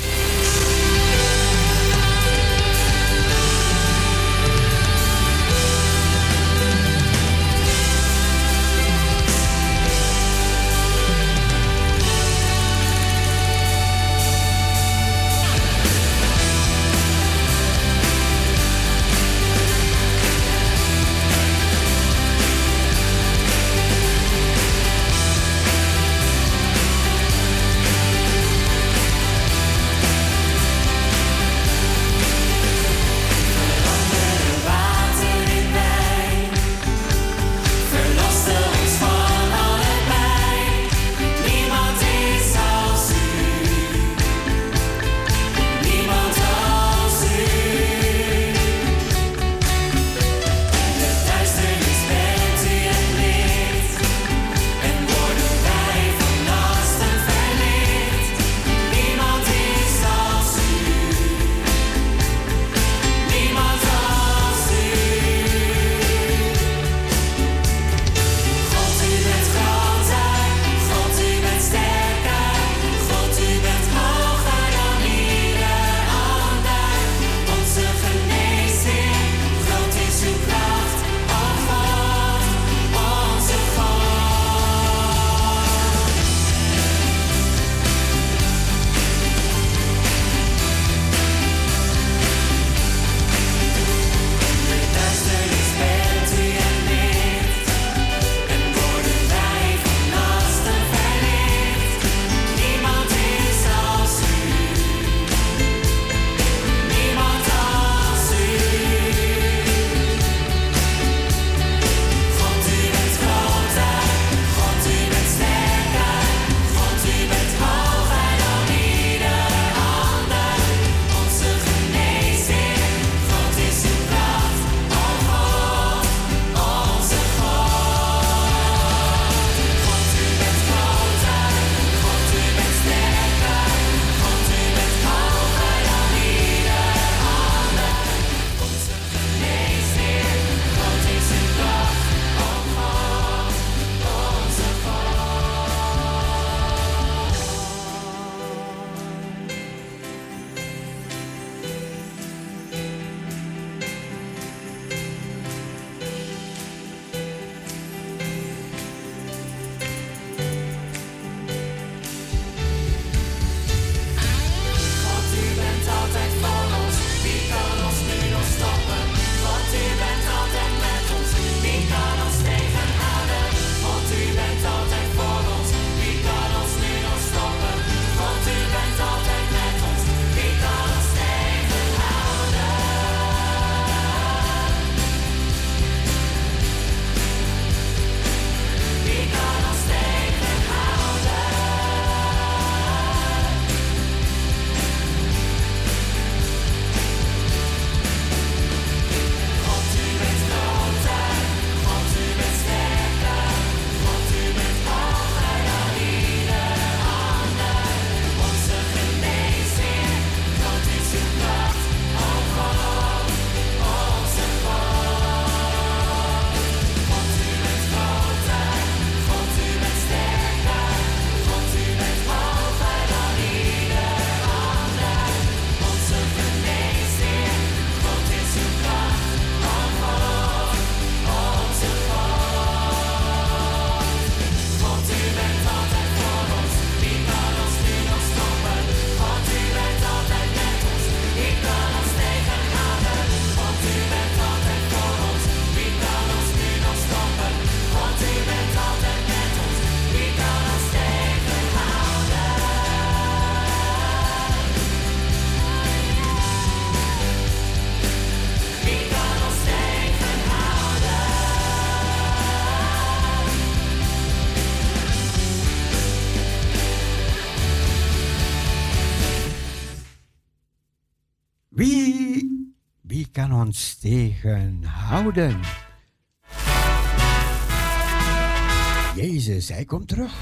Speaker 1: Ons tegenhouden? Jezus, hij komt terug.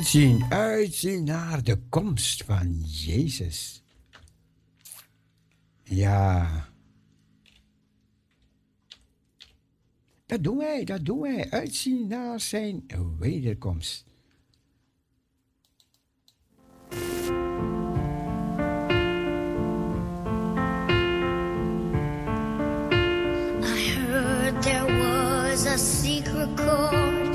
Speaker 1: Uitzien, uitzien naar de komst van Jezus. Ja. Dat doen wij, dat doen wij. Uitzien naar zijn wederkomst.
Speaker 14: I heard there was a secret chord.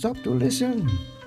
Speaker 13: The angels stopped to listen.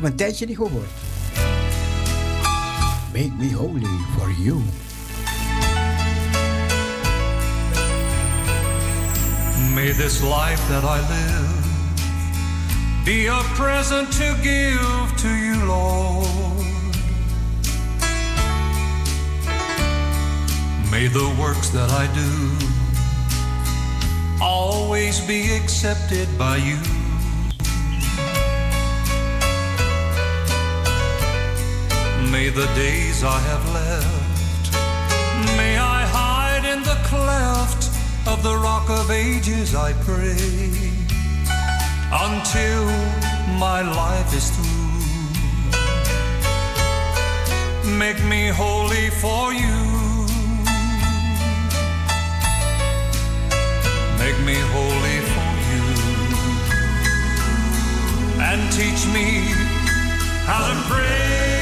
Speaker 13: We
Speaker 1: een tijdje niet gehoord. Make me holy for you.
Speaker 3: May this life that I live be a present to give to you, Lord. May the works that I do always be accepted by you. The days I have left, may I hide in the cleft of the rock of ages, I pray, until my life is through. Make me holy for you. Make me holy for you. And teach me how to pray.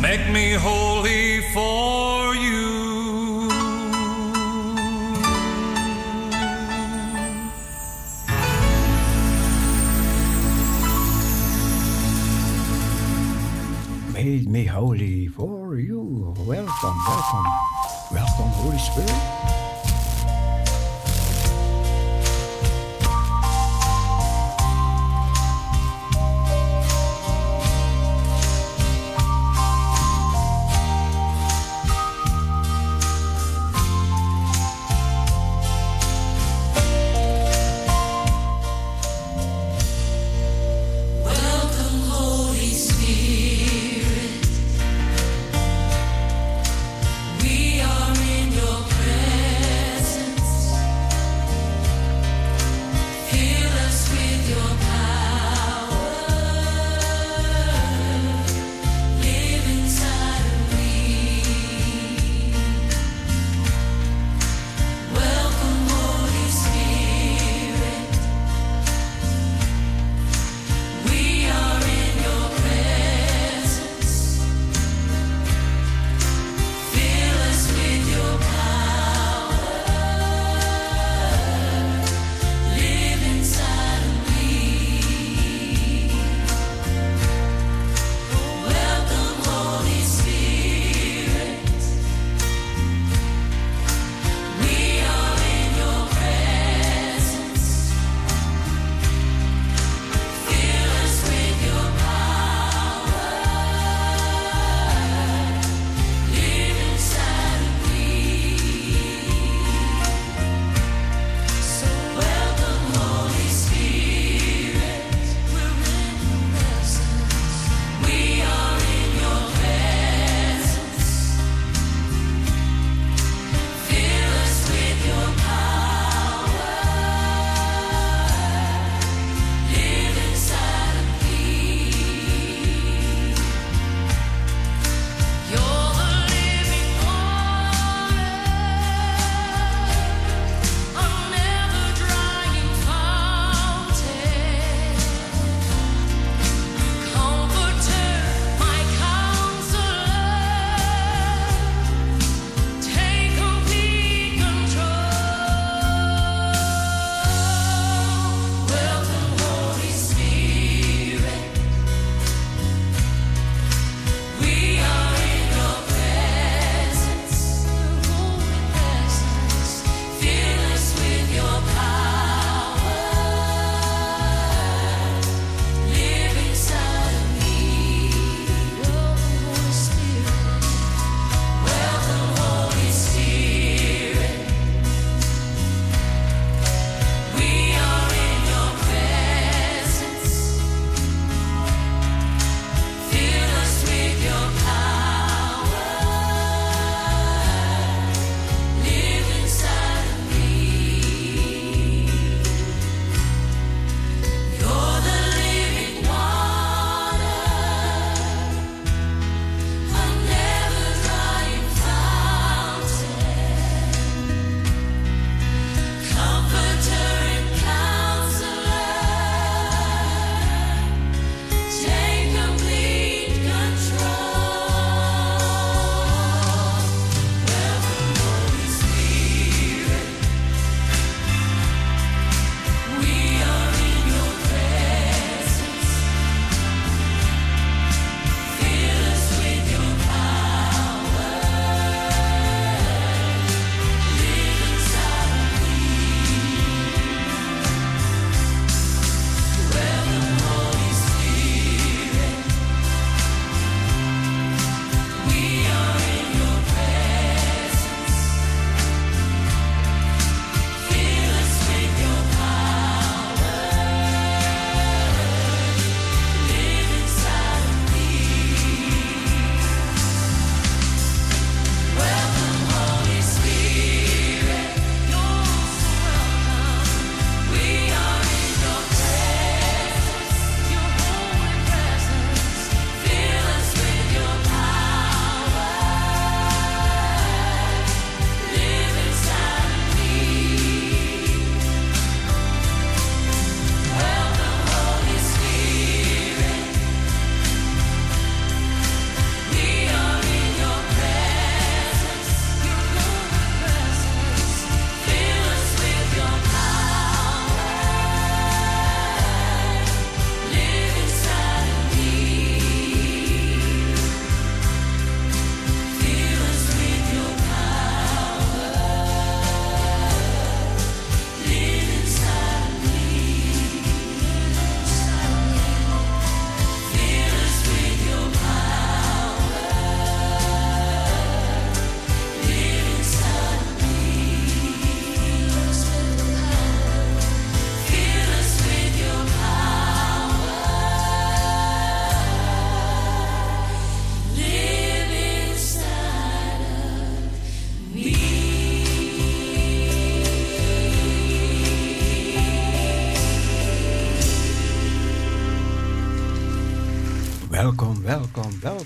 Speaker 3: Make me holy for you.
Speaker 1: Made me holy for you. Welcome, welcome. Welcome, Holy Spirit.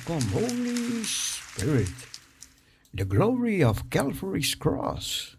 Speaker 15: Come, Holy Spirit,
Speaker 13: the glory of Calvary's cross.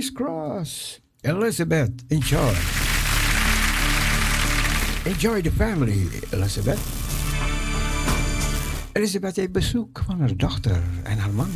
Speaker 1: Praise Cross.
Speaker 13: Elizabeth, enjoy. Enjoy the family, Elizabeth. Elizabeth heeft bezoek van haar dochter en haar man.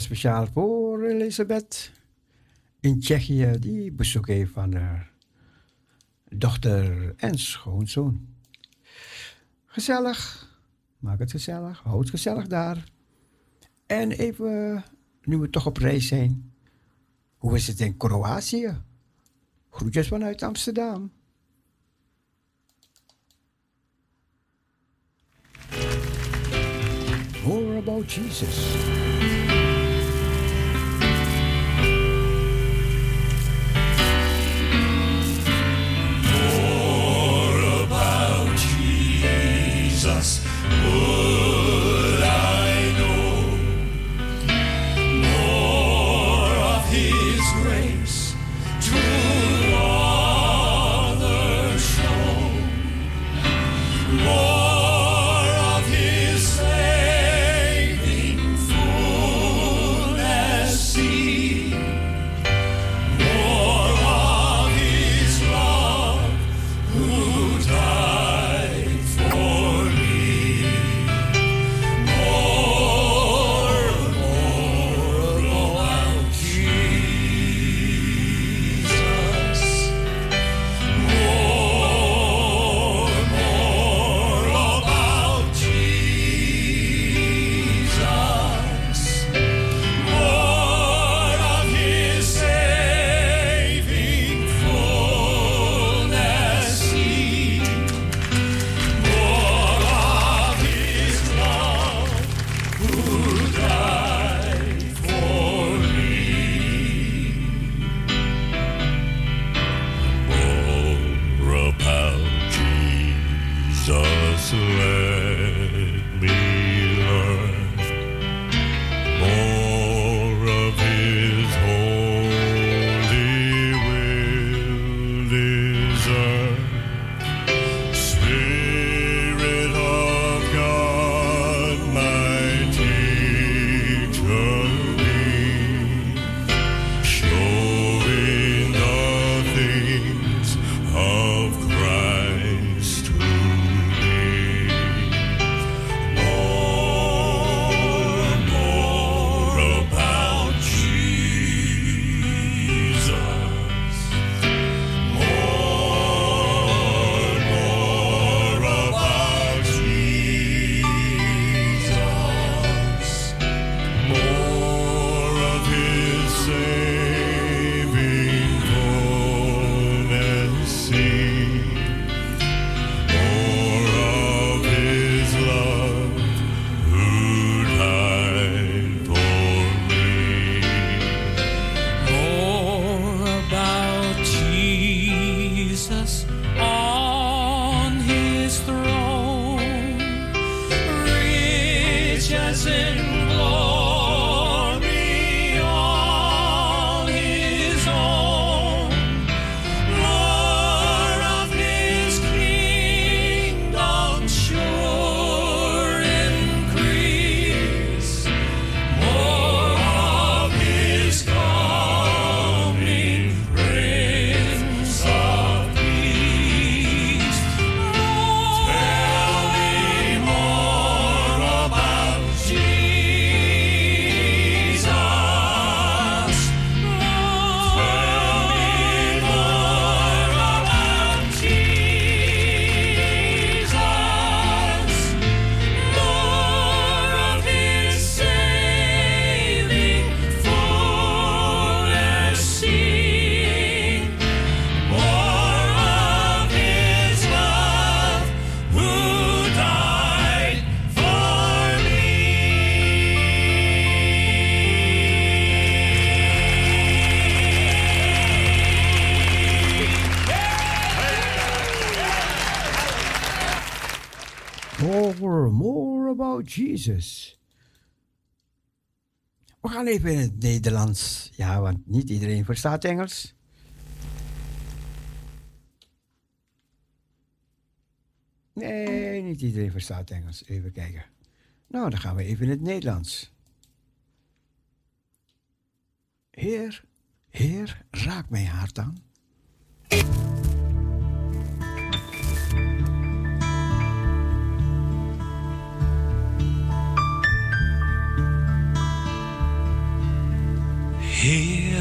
Speaker 1: Speciaal voor Elisabeth in Tsjechië, die bezoek heeft van haar dochter en schoonzoon. Gezellig, maak het gezellig, houd het gezellig daar. En even, nu we toch op reis zijn, hoe is het in Kroatië? Groetjes vanuit Amsterdam. More about Jesus.
Speaker 16: Jesus. Would Jesus.
Speaker 1: We gaan even in het Nederlands. Ja, want niet iedereen verstaat Engels. Nee, niet iedereen verstaat Engels. Even kijken. Nou, dan gaan we even in het Nederlands. Heer, Heer, raak mijn hart aan.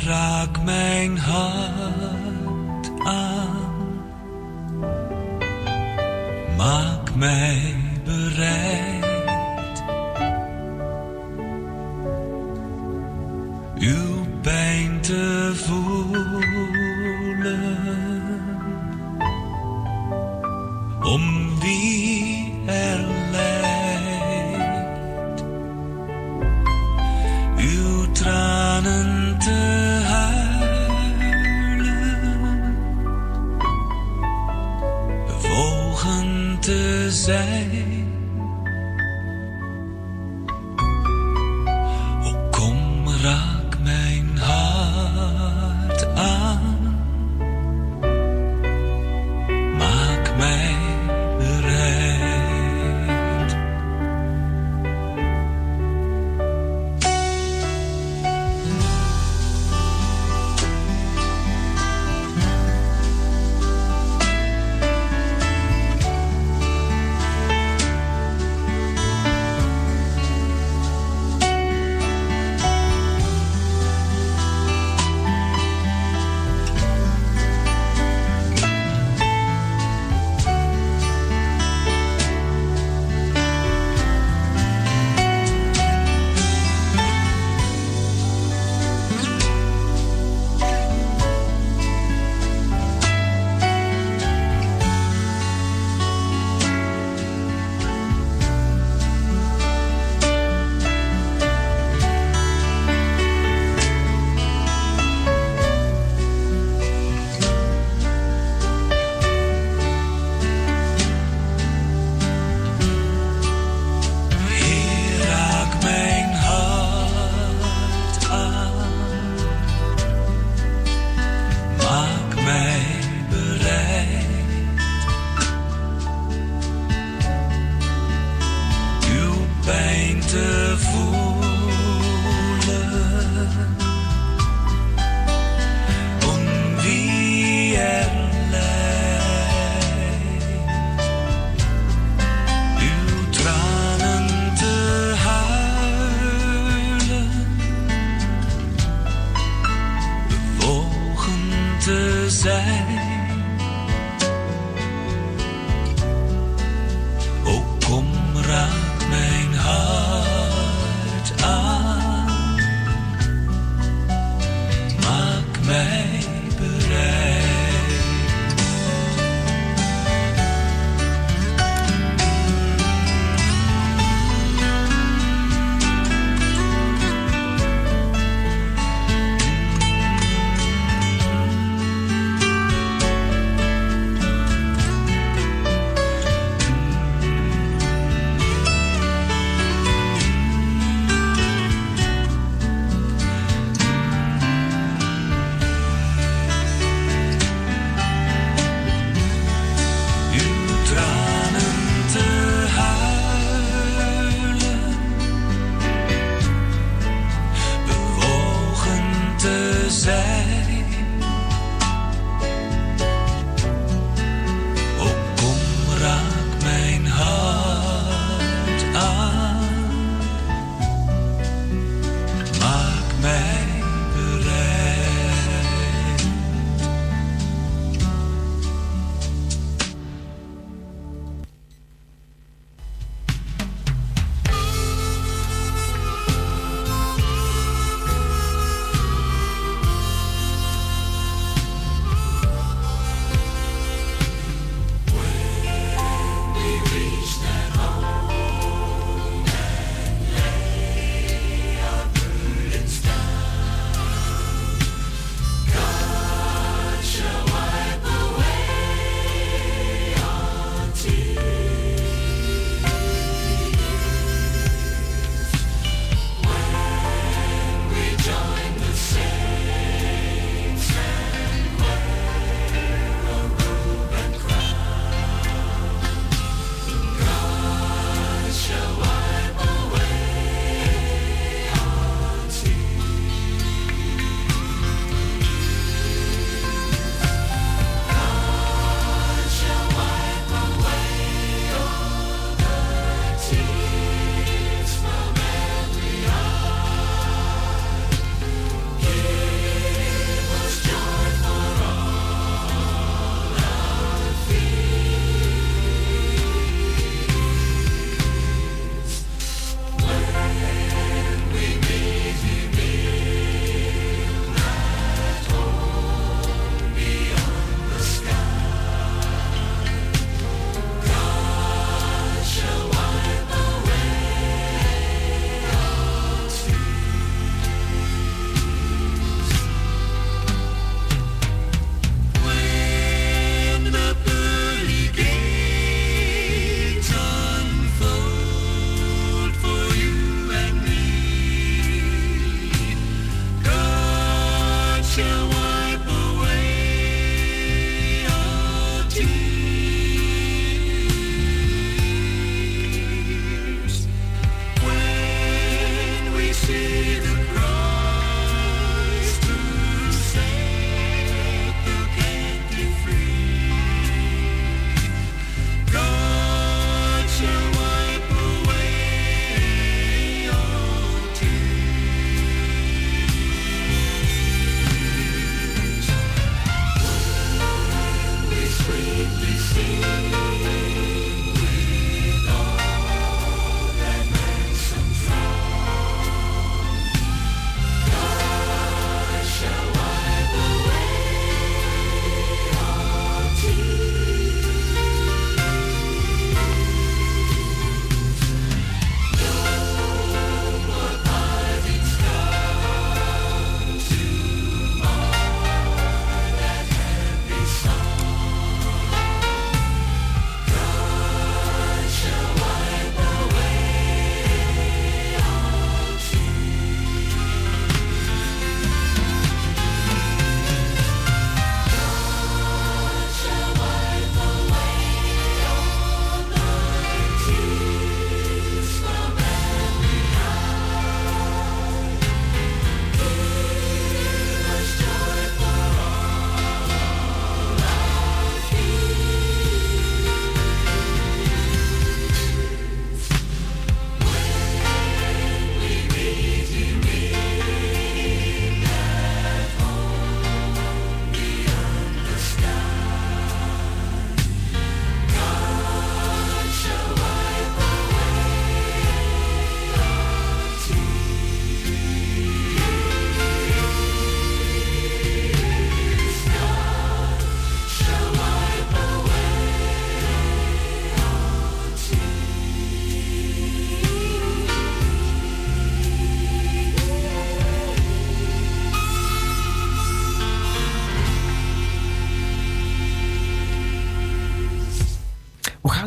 Speaker 16: Raak mijn hart aan. Maak mij bereid. Uw pijn te ze zijn.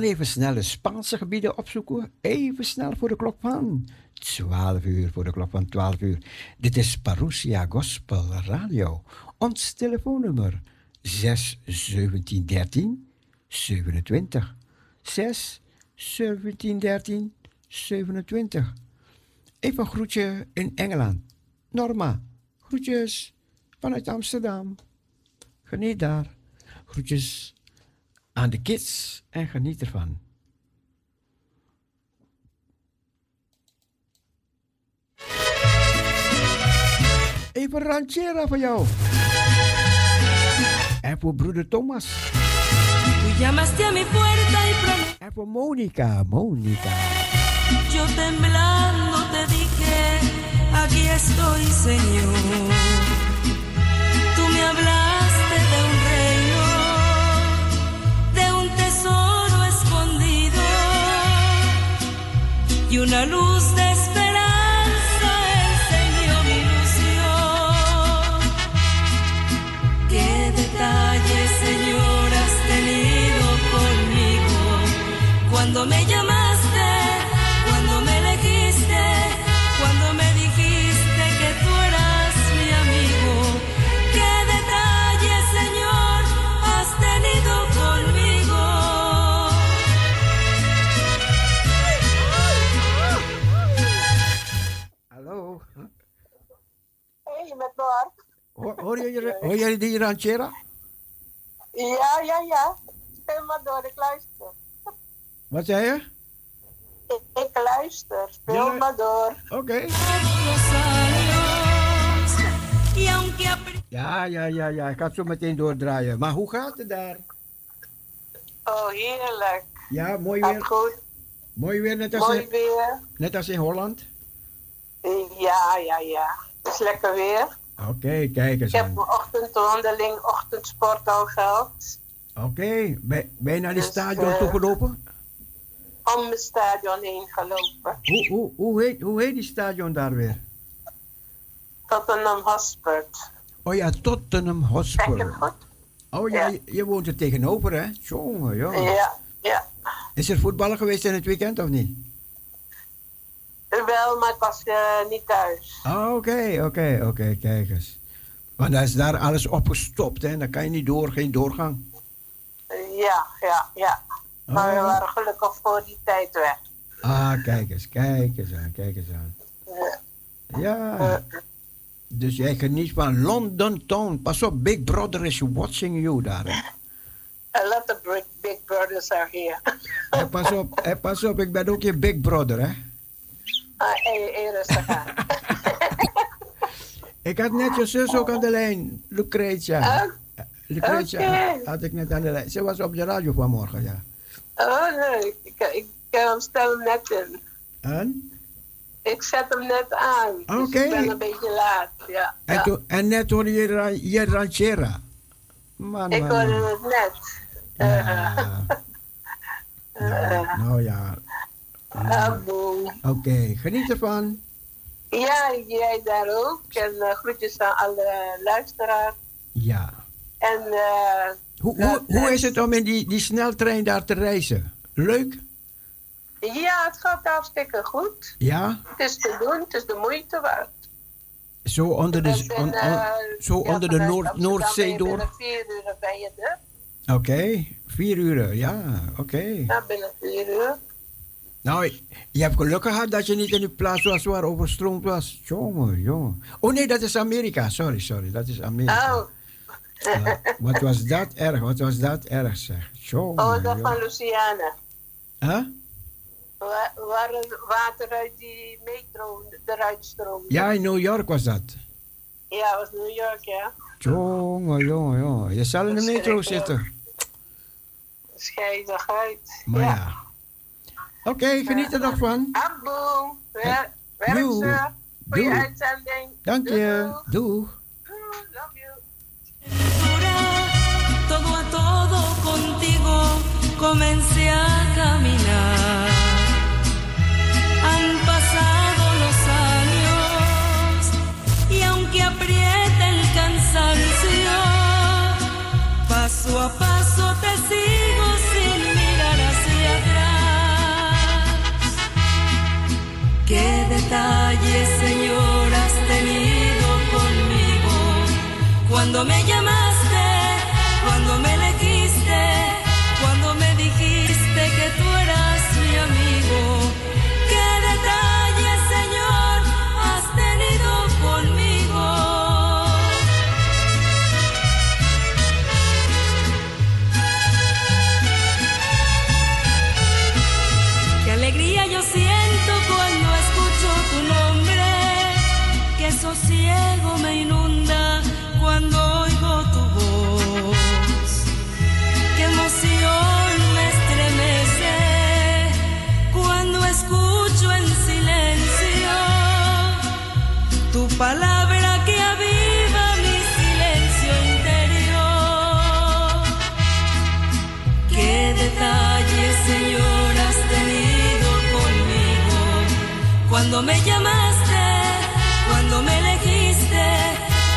Speaker 1: Even snel de Spaanse gebieden opzoeken. Even snel voor de klok van 12 uur. Voor de klok van 12 uur. Dit is Parousia Gospel Radio. Ons telefoonnummer 6 17 13 27. 6 17 13 27. Even een groetje in Engeland. Norma, groetjes vanuit Amsterdam. Geniet daar. Groetjes aan de kids en geniet ervan. Even ranchera voor jou. En voor broeder Thomas. En voor Monica, Monica.
Speaker 17: Yo temblando te dije, aquí estoy, Señor. Y una luz de
Speaker 18: Met Bart.
Speaker 1: Hoor, hoor, je, hoor die ranchera?
Speaker 18: Ja, ja, ja. Speel maar door, ik luister.
Speaker 1: Wat zei je?
Speaker 18: Ik, ik luister, speel maar door.
Speaker 1: Oké. Ja, ja, ja, ja. Ik ga het zo meteen doordraaien. Maar hoe gaat het daar?
Speaker 18: Oh, heerlijk.
Speaker 1: Ja, mooi
Speaker 18: Gaat
Speaker 1: weer.
Speaker 18: goed.
Speaker 1: Mooi weer, net als,
Speaker 18: Mooi
Speaker 1: in,
Speaker 18: weer.
Speaker 1: net als in Holland.
Speaker 18: Ja, ja, ja. Het is lekker weer.
Speaker 1: Oké, kijk eens
Speaker 18: Ik heb mijn ochtendwandeling, ochtendsport al gehad.
Speaker 1: Oké, ben, ben je naar die
Speaker 18: Dus,
Speaker 1: stadion
Speaker 18: eh,
Speaker 1: toegelopen?
Speaker 18: Om het stadion heen gelopen.
Speaker 1: Hoe, hoe, hoe, heet, hoe heet die stadion daar weer?
Speaker 18: Tottenham Hotspur.
Speaker 1: Oh ja, Tottenham Hotspur.
Speaker 18: goed?
Speaker 1: Oh ja, je, je woont er tegenover, hè? Jongen, jongen.
Speaker 18: Ja, ja.
Speaker 1: Is er voetballen geweest in het weekend of niet?
Speaker 18: Wel, maar ik was eh, niet thuis.
Speaker 1: Ah, Oké, oké, oké, kijk eens. Want dan is daar alles opgestopt, hè? Dan kan je niet door, geen doorgang.
Speaker 18: Ja, ja, ja. Maar we
Speaker 1: Oh.
Speaker 18: waren gelukkig voor die tijd weg.
Speaker 1: Ah, kijk eens, kijk eens aan, kijk eens aan.
Speaker 18: Ja.
Speaker 1: Ja. Dus jij geniet van London Town. Pas op, Big Brother is watching you daar. Hè?
Speaker 18: A lot of big, big brothers are here.
Speaker 1: Pas op, pas op, ik ben ook je Big Brother, hè?
Speaker 18: Ah, hey, hey, rustig aan.
Speaker 1: Ik had net je zus ook aan de lijn, Lucretia.
Speaker 18: Oh.
Speaker 1: Lucretia had ik net aan de lijn. Ze was op de radio vanmorgen, ja.
Speaker 18: Oh, leuk. Ik, ik, ik stel hem net in.
Speaker 1: En?
Speaker 18: Ik zet hem net aan. Dus
Speaker 1: Oké.
Speaker 18: ik ben een beetje laat. Ja.
Speaker 1: En,
Speaker 18: ja.
Speaker 1: en net hoorde je, je ranchera. Man,
Speaker 18: Ik
Speaker 1: man,
Speaker 18: hoorde
Speaker 1: man.
Speaker 18: het net.
Speaker 1: Ja. Nou, nou ja.
Speaker 18: Ah, boe.
Speaker 1: Oké, geniet ervan.
Speaker 18: Ja, jij daar ook. En eh, groetjes aan alle luisteraars.
Speaker 1: Ja.
Speaker 18: En eh,
Speaker 1: Hoe, hoe, hoe is het om in die, die sneltrein daar te reizen? Leuk?
Speaker 18: ja, het gaat hartstikke goed.
Speaker 1: Ja?
Speaker 18: Het is te doen, het is de moeite waard.
Speaker 1: Zo onder de,
Speaker 18: Ik ben,
Speaker 1: on- on-
Speaker 18: eh,
Speaker 1: zo
Speaker 18: ja,
Speaker 1: onder de Noord, Noordzee door?
Speaker 18: Binnen vier uur ben je er.
Speaker 1: Oké, vier uur, ja, oké.
Speaker 18: Ja, binnen vier uur.
Speaker 1: Nou, je hebt geluk gehad dat je niet in die plaats was waar overstroomd was. Jongen, jongen. Oh nee, dat is Amerika. Sorry, sorry, dat is Amerika.
Speaker 18: Oh,
Speaker 1: Ja, wat was dat erg, wat was dat erg zeg. Jongen,
Speaker 18: oh dat van. Luciana.
Speaker 1: Huh?
Speaker 18: Waar, waar water uit die metro eruit stroomde.
Speaker 1: Ja, in New York was dat.
Speaker 18: Ja, was New York, ja.
Speaker 1: Jongen, jongen, jongen. Je zal in de metro zitten.
Speaker 18: Scheidigheid.
Speaker 1: Maar ja. Oké, geniet er nog van.
Speaker 18: Wer- Werk. Goeie uitzending.
Speaker 1: Dank je. Doeg.
Speaker 17: todo a todo contigo comencé a caminar. Han pasado los años y aunque aprieta el cansancio, paso a paso detalles, Señor, has tenido conmigo. Cuando me llamaste, Cuando me llamaste, cuando me elegiste,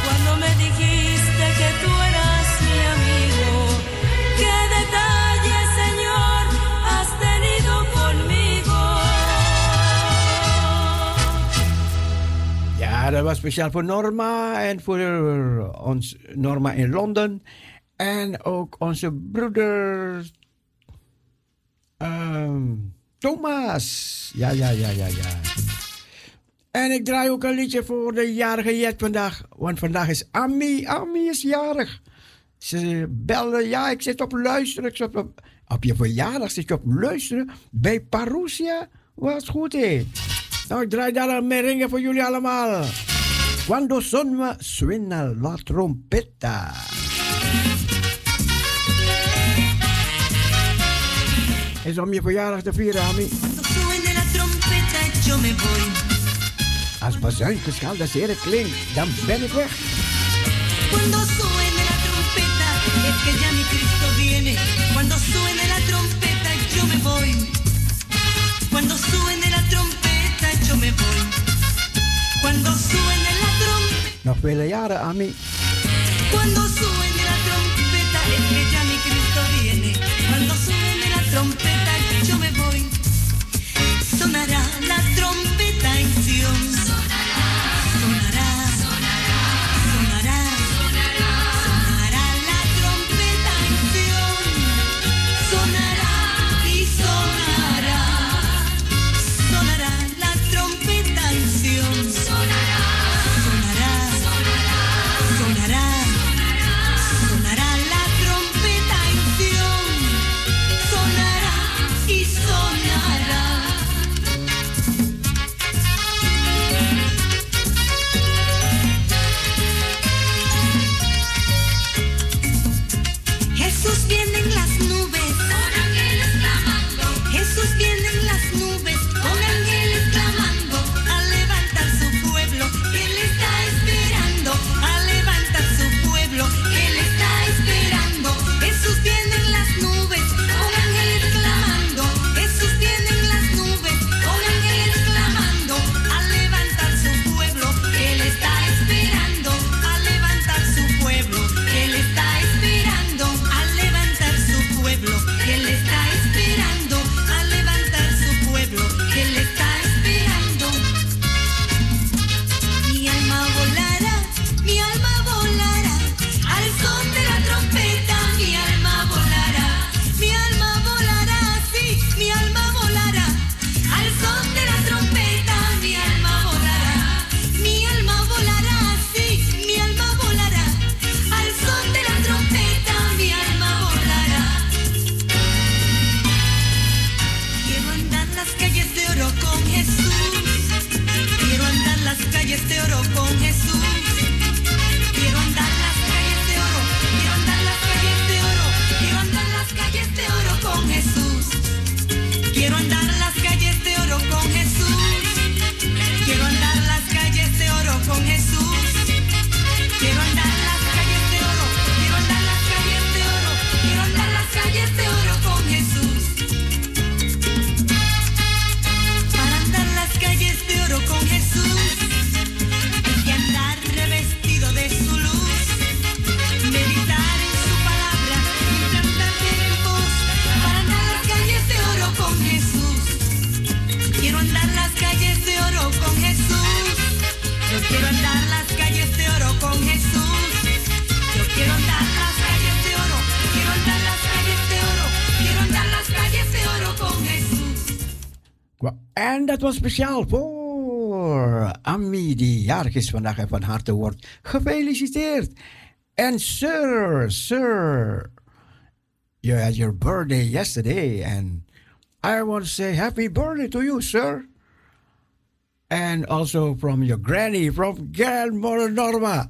Speaker 17: cuando me dijiste que tú eras mi amigo. Qué detalles, Señor, has tenido conmigo.
Speaker 1: Ja, dat was speciaal voor Norma en voor ons Norma in Londen. En ook onze broeder ehm, Thomas. Ja, ja, ja, ja, ja. En ik draai ook een liedje voor de jarige Jet vandaag. Want vandaag is Ami. Ami is jarig. Ze belde, ja, ik zit op luisteren. Ik zit op, op je verjaardag zit je op luisteren bij Parousia. Wat goed, hé. Nou, ik draai daar een merengue voor jullie allemaal. Cuando sonma suena la trompeta. Is om je verjaardag te vieren, Ami.
Speaker 13: Suene la trompeta, yo me voy.
Speaker 1: Als dat zeer klinkt, dan ben ik weg.
Speaker 13: Cuando suene la trompeta, es que ya mi Cristo viene. Cuando suene la trompeta, yo me voy. Cuando suene la trompeta, yo me voy. Cuando suene la trompeta,
Speaker 1: Nog vele jaren, Ami.
Speaker 13: cuando suene
Speaker 1: dat was speciaal voor Ami, die jarig is vandaag en van harte wordt gefeliciteerd. En sir, sir, you had your birthday yesterday and I want to say happy birthday to you, sir. And also from your granny, from grandmother Norma,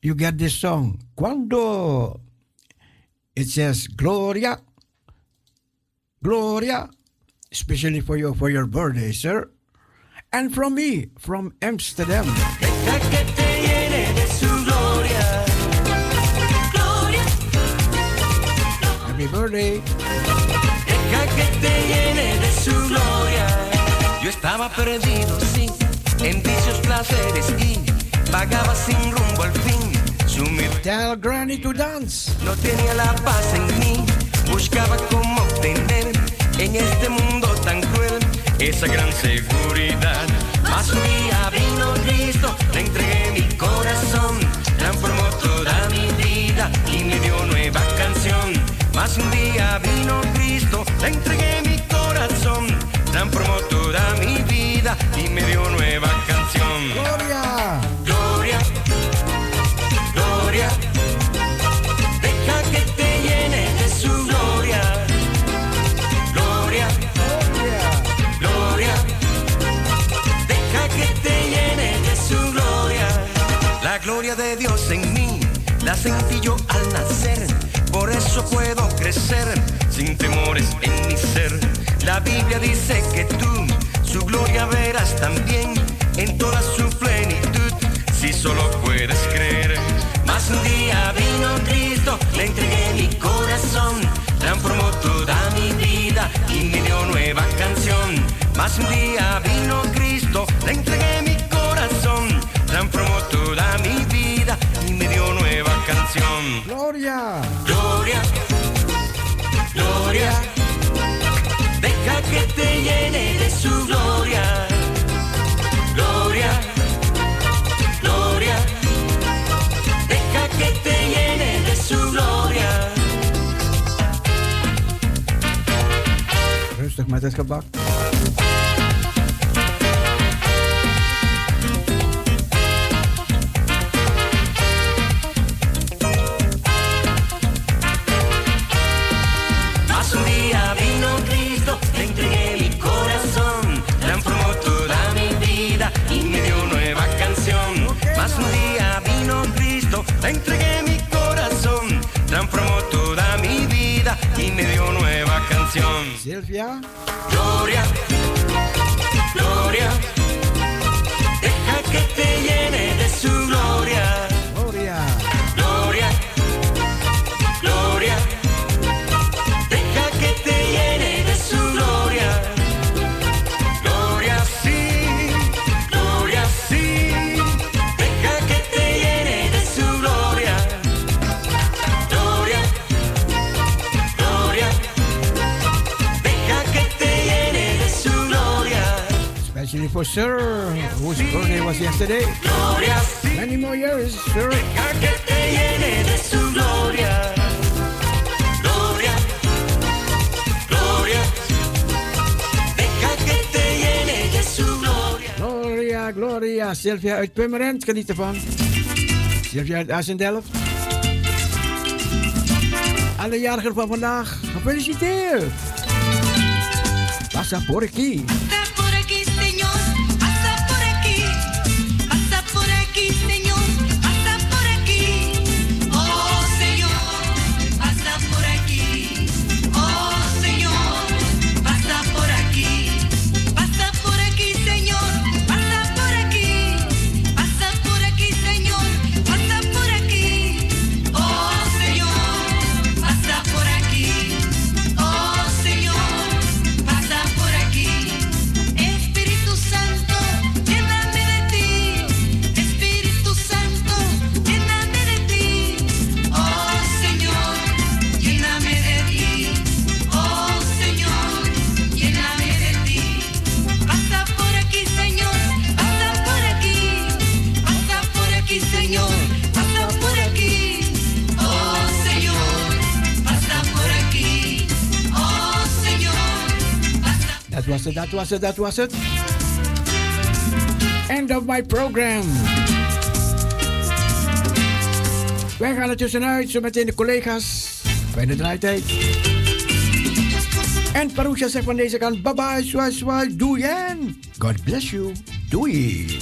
Speaker 1: you get this song. Cuando it says Gloria, Gloria, especially for you for your birthday, sir. And from me, from Amsterdam.
Speaker 19: Deja que te llene de su gloria. Gloria.
Speaker 1: Happy birthday.
Speaker 19: Deja que te llene de su gloria. Yo estaba perdido, sí, en vicios, placeres y vagaba sin rumbo al fin.
Speaker 1: Tell Granny to dance.
Speaker 19: No tenía la paz en mí, buscaba cómo obtener en este mundo tan cruel esa gran seguridad. Mas un día vino Cristo, le entregué mi corazón, transformó toda mi vida y me dio nueva canción. Mas un día vino Cristo, le entregué mi corazón, transformó toda mi vida y me dio nueva canción.
Speaker 1: Gloria,
Speaker 19: Gloria, Gloria, sentí yo al nacer. Por eso puedo crecer sin temores en mi ser. La Biblia dice que tú su gloria verás también en toda su plenitud. Si solo puedes creer. Mas un día vino Cristo, le entregué mi corazón, transformó toda mi vida y me dio nueva canción. Mas un día vino Cristo,
Speaker 1: Rustig met Sir, whose birthday was yesterday. Many more years, sir.
Speaker 19: Gloria. Gloria, Gloria.
Speaker 1: Sylvia uit Purmerend, geniet ervan. Sylvia uit Assendelft. Alle jarigen van vandaag, gefeliciteerd. Pasa por aquí. Dat was het. End of my program. Wij gaan er tussenuit, zo meteen de collega's. Bij de draaitijd. En Parousia zegt van deze kant, bye bye, swai swai, doei God bless you, doei.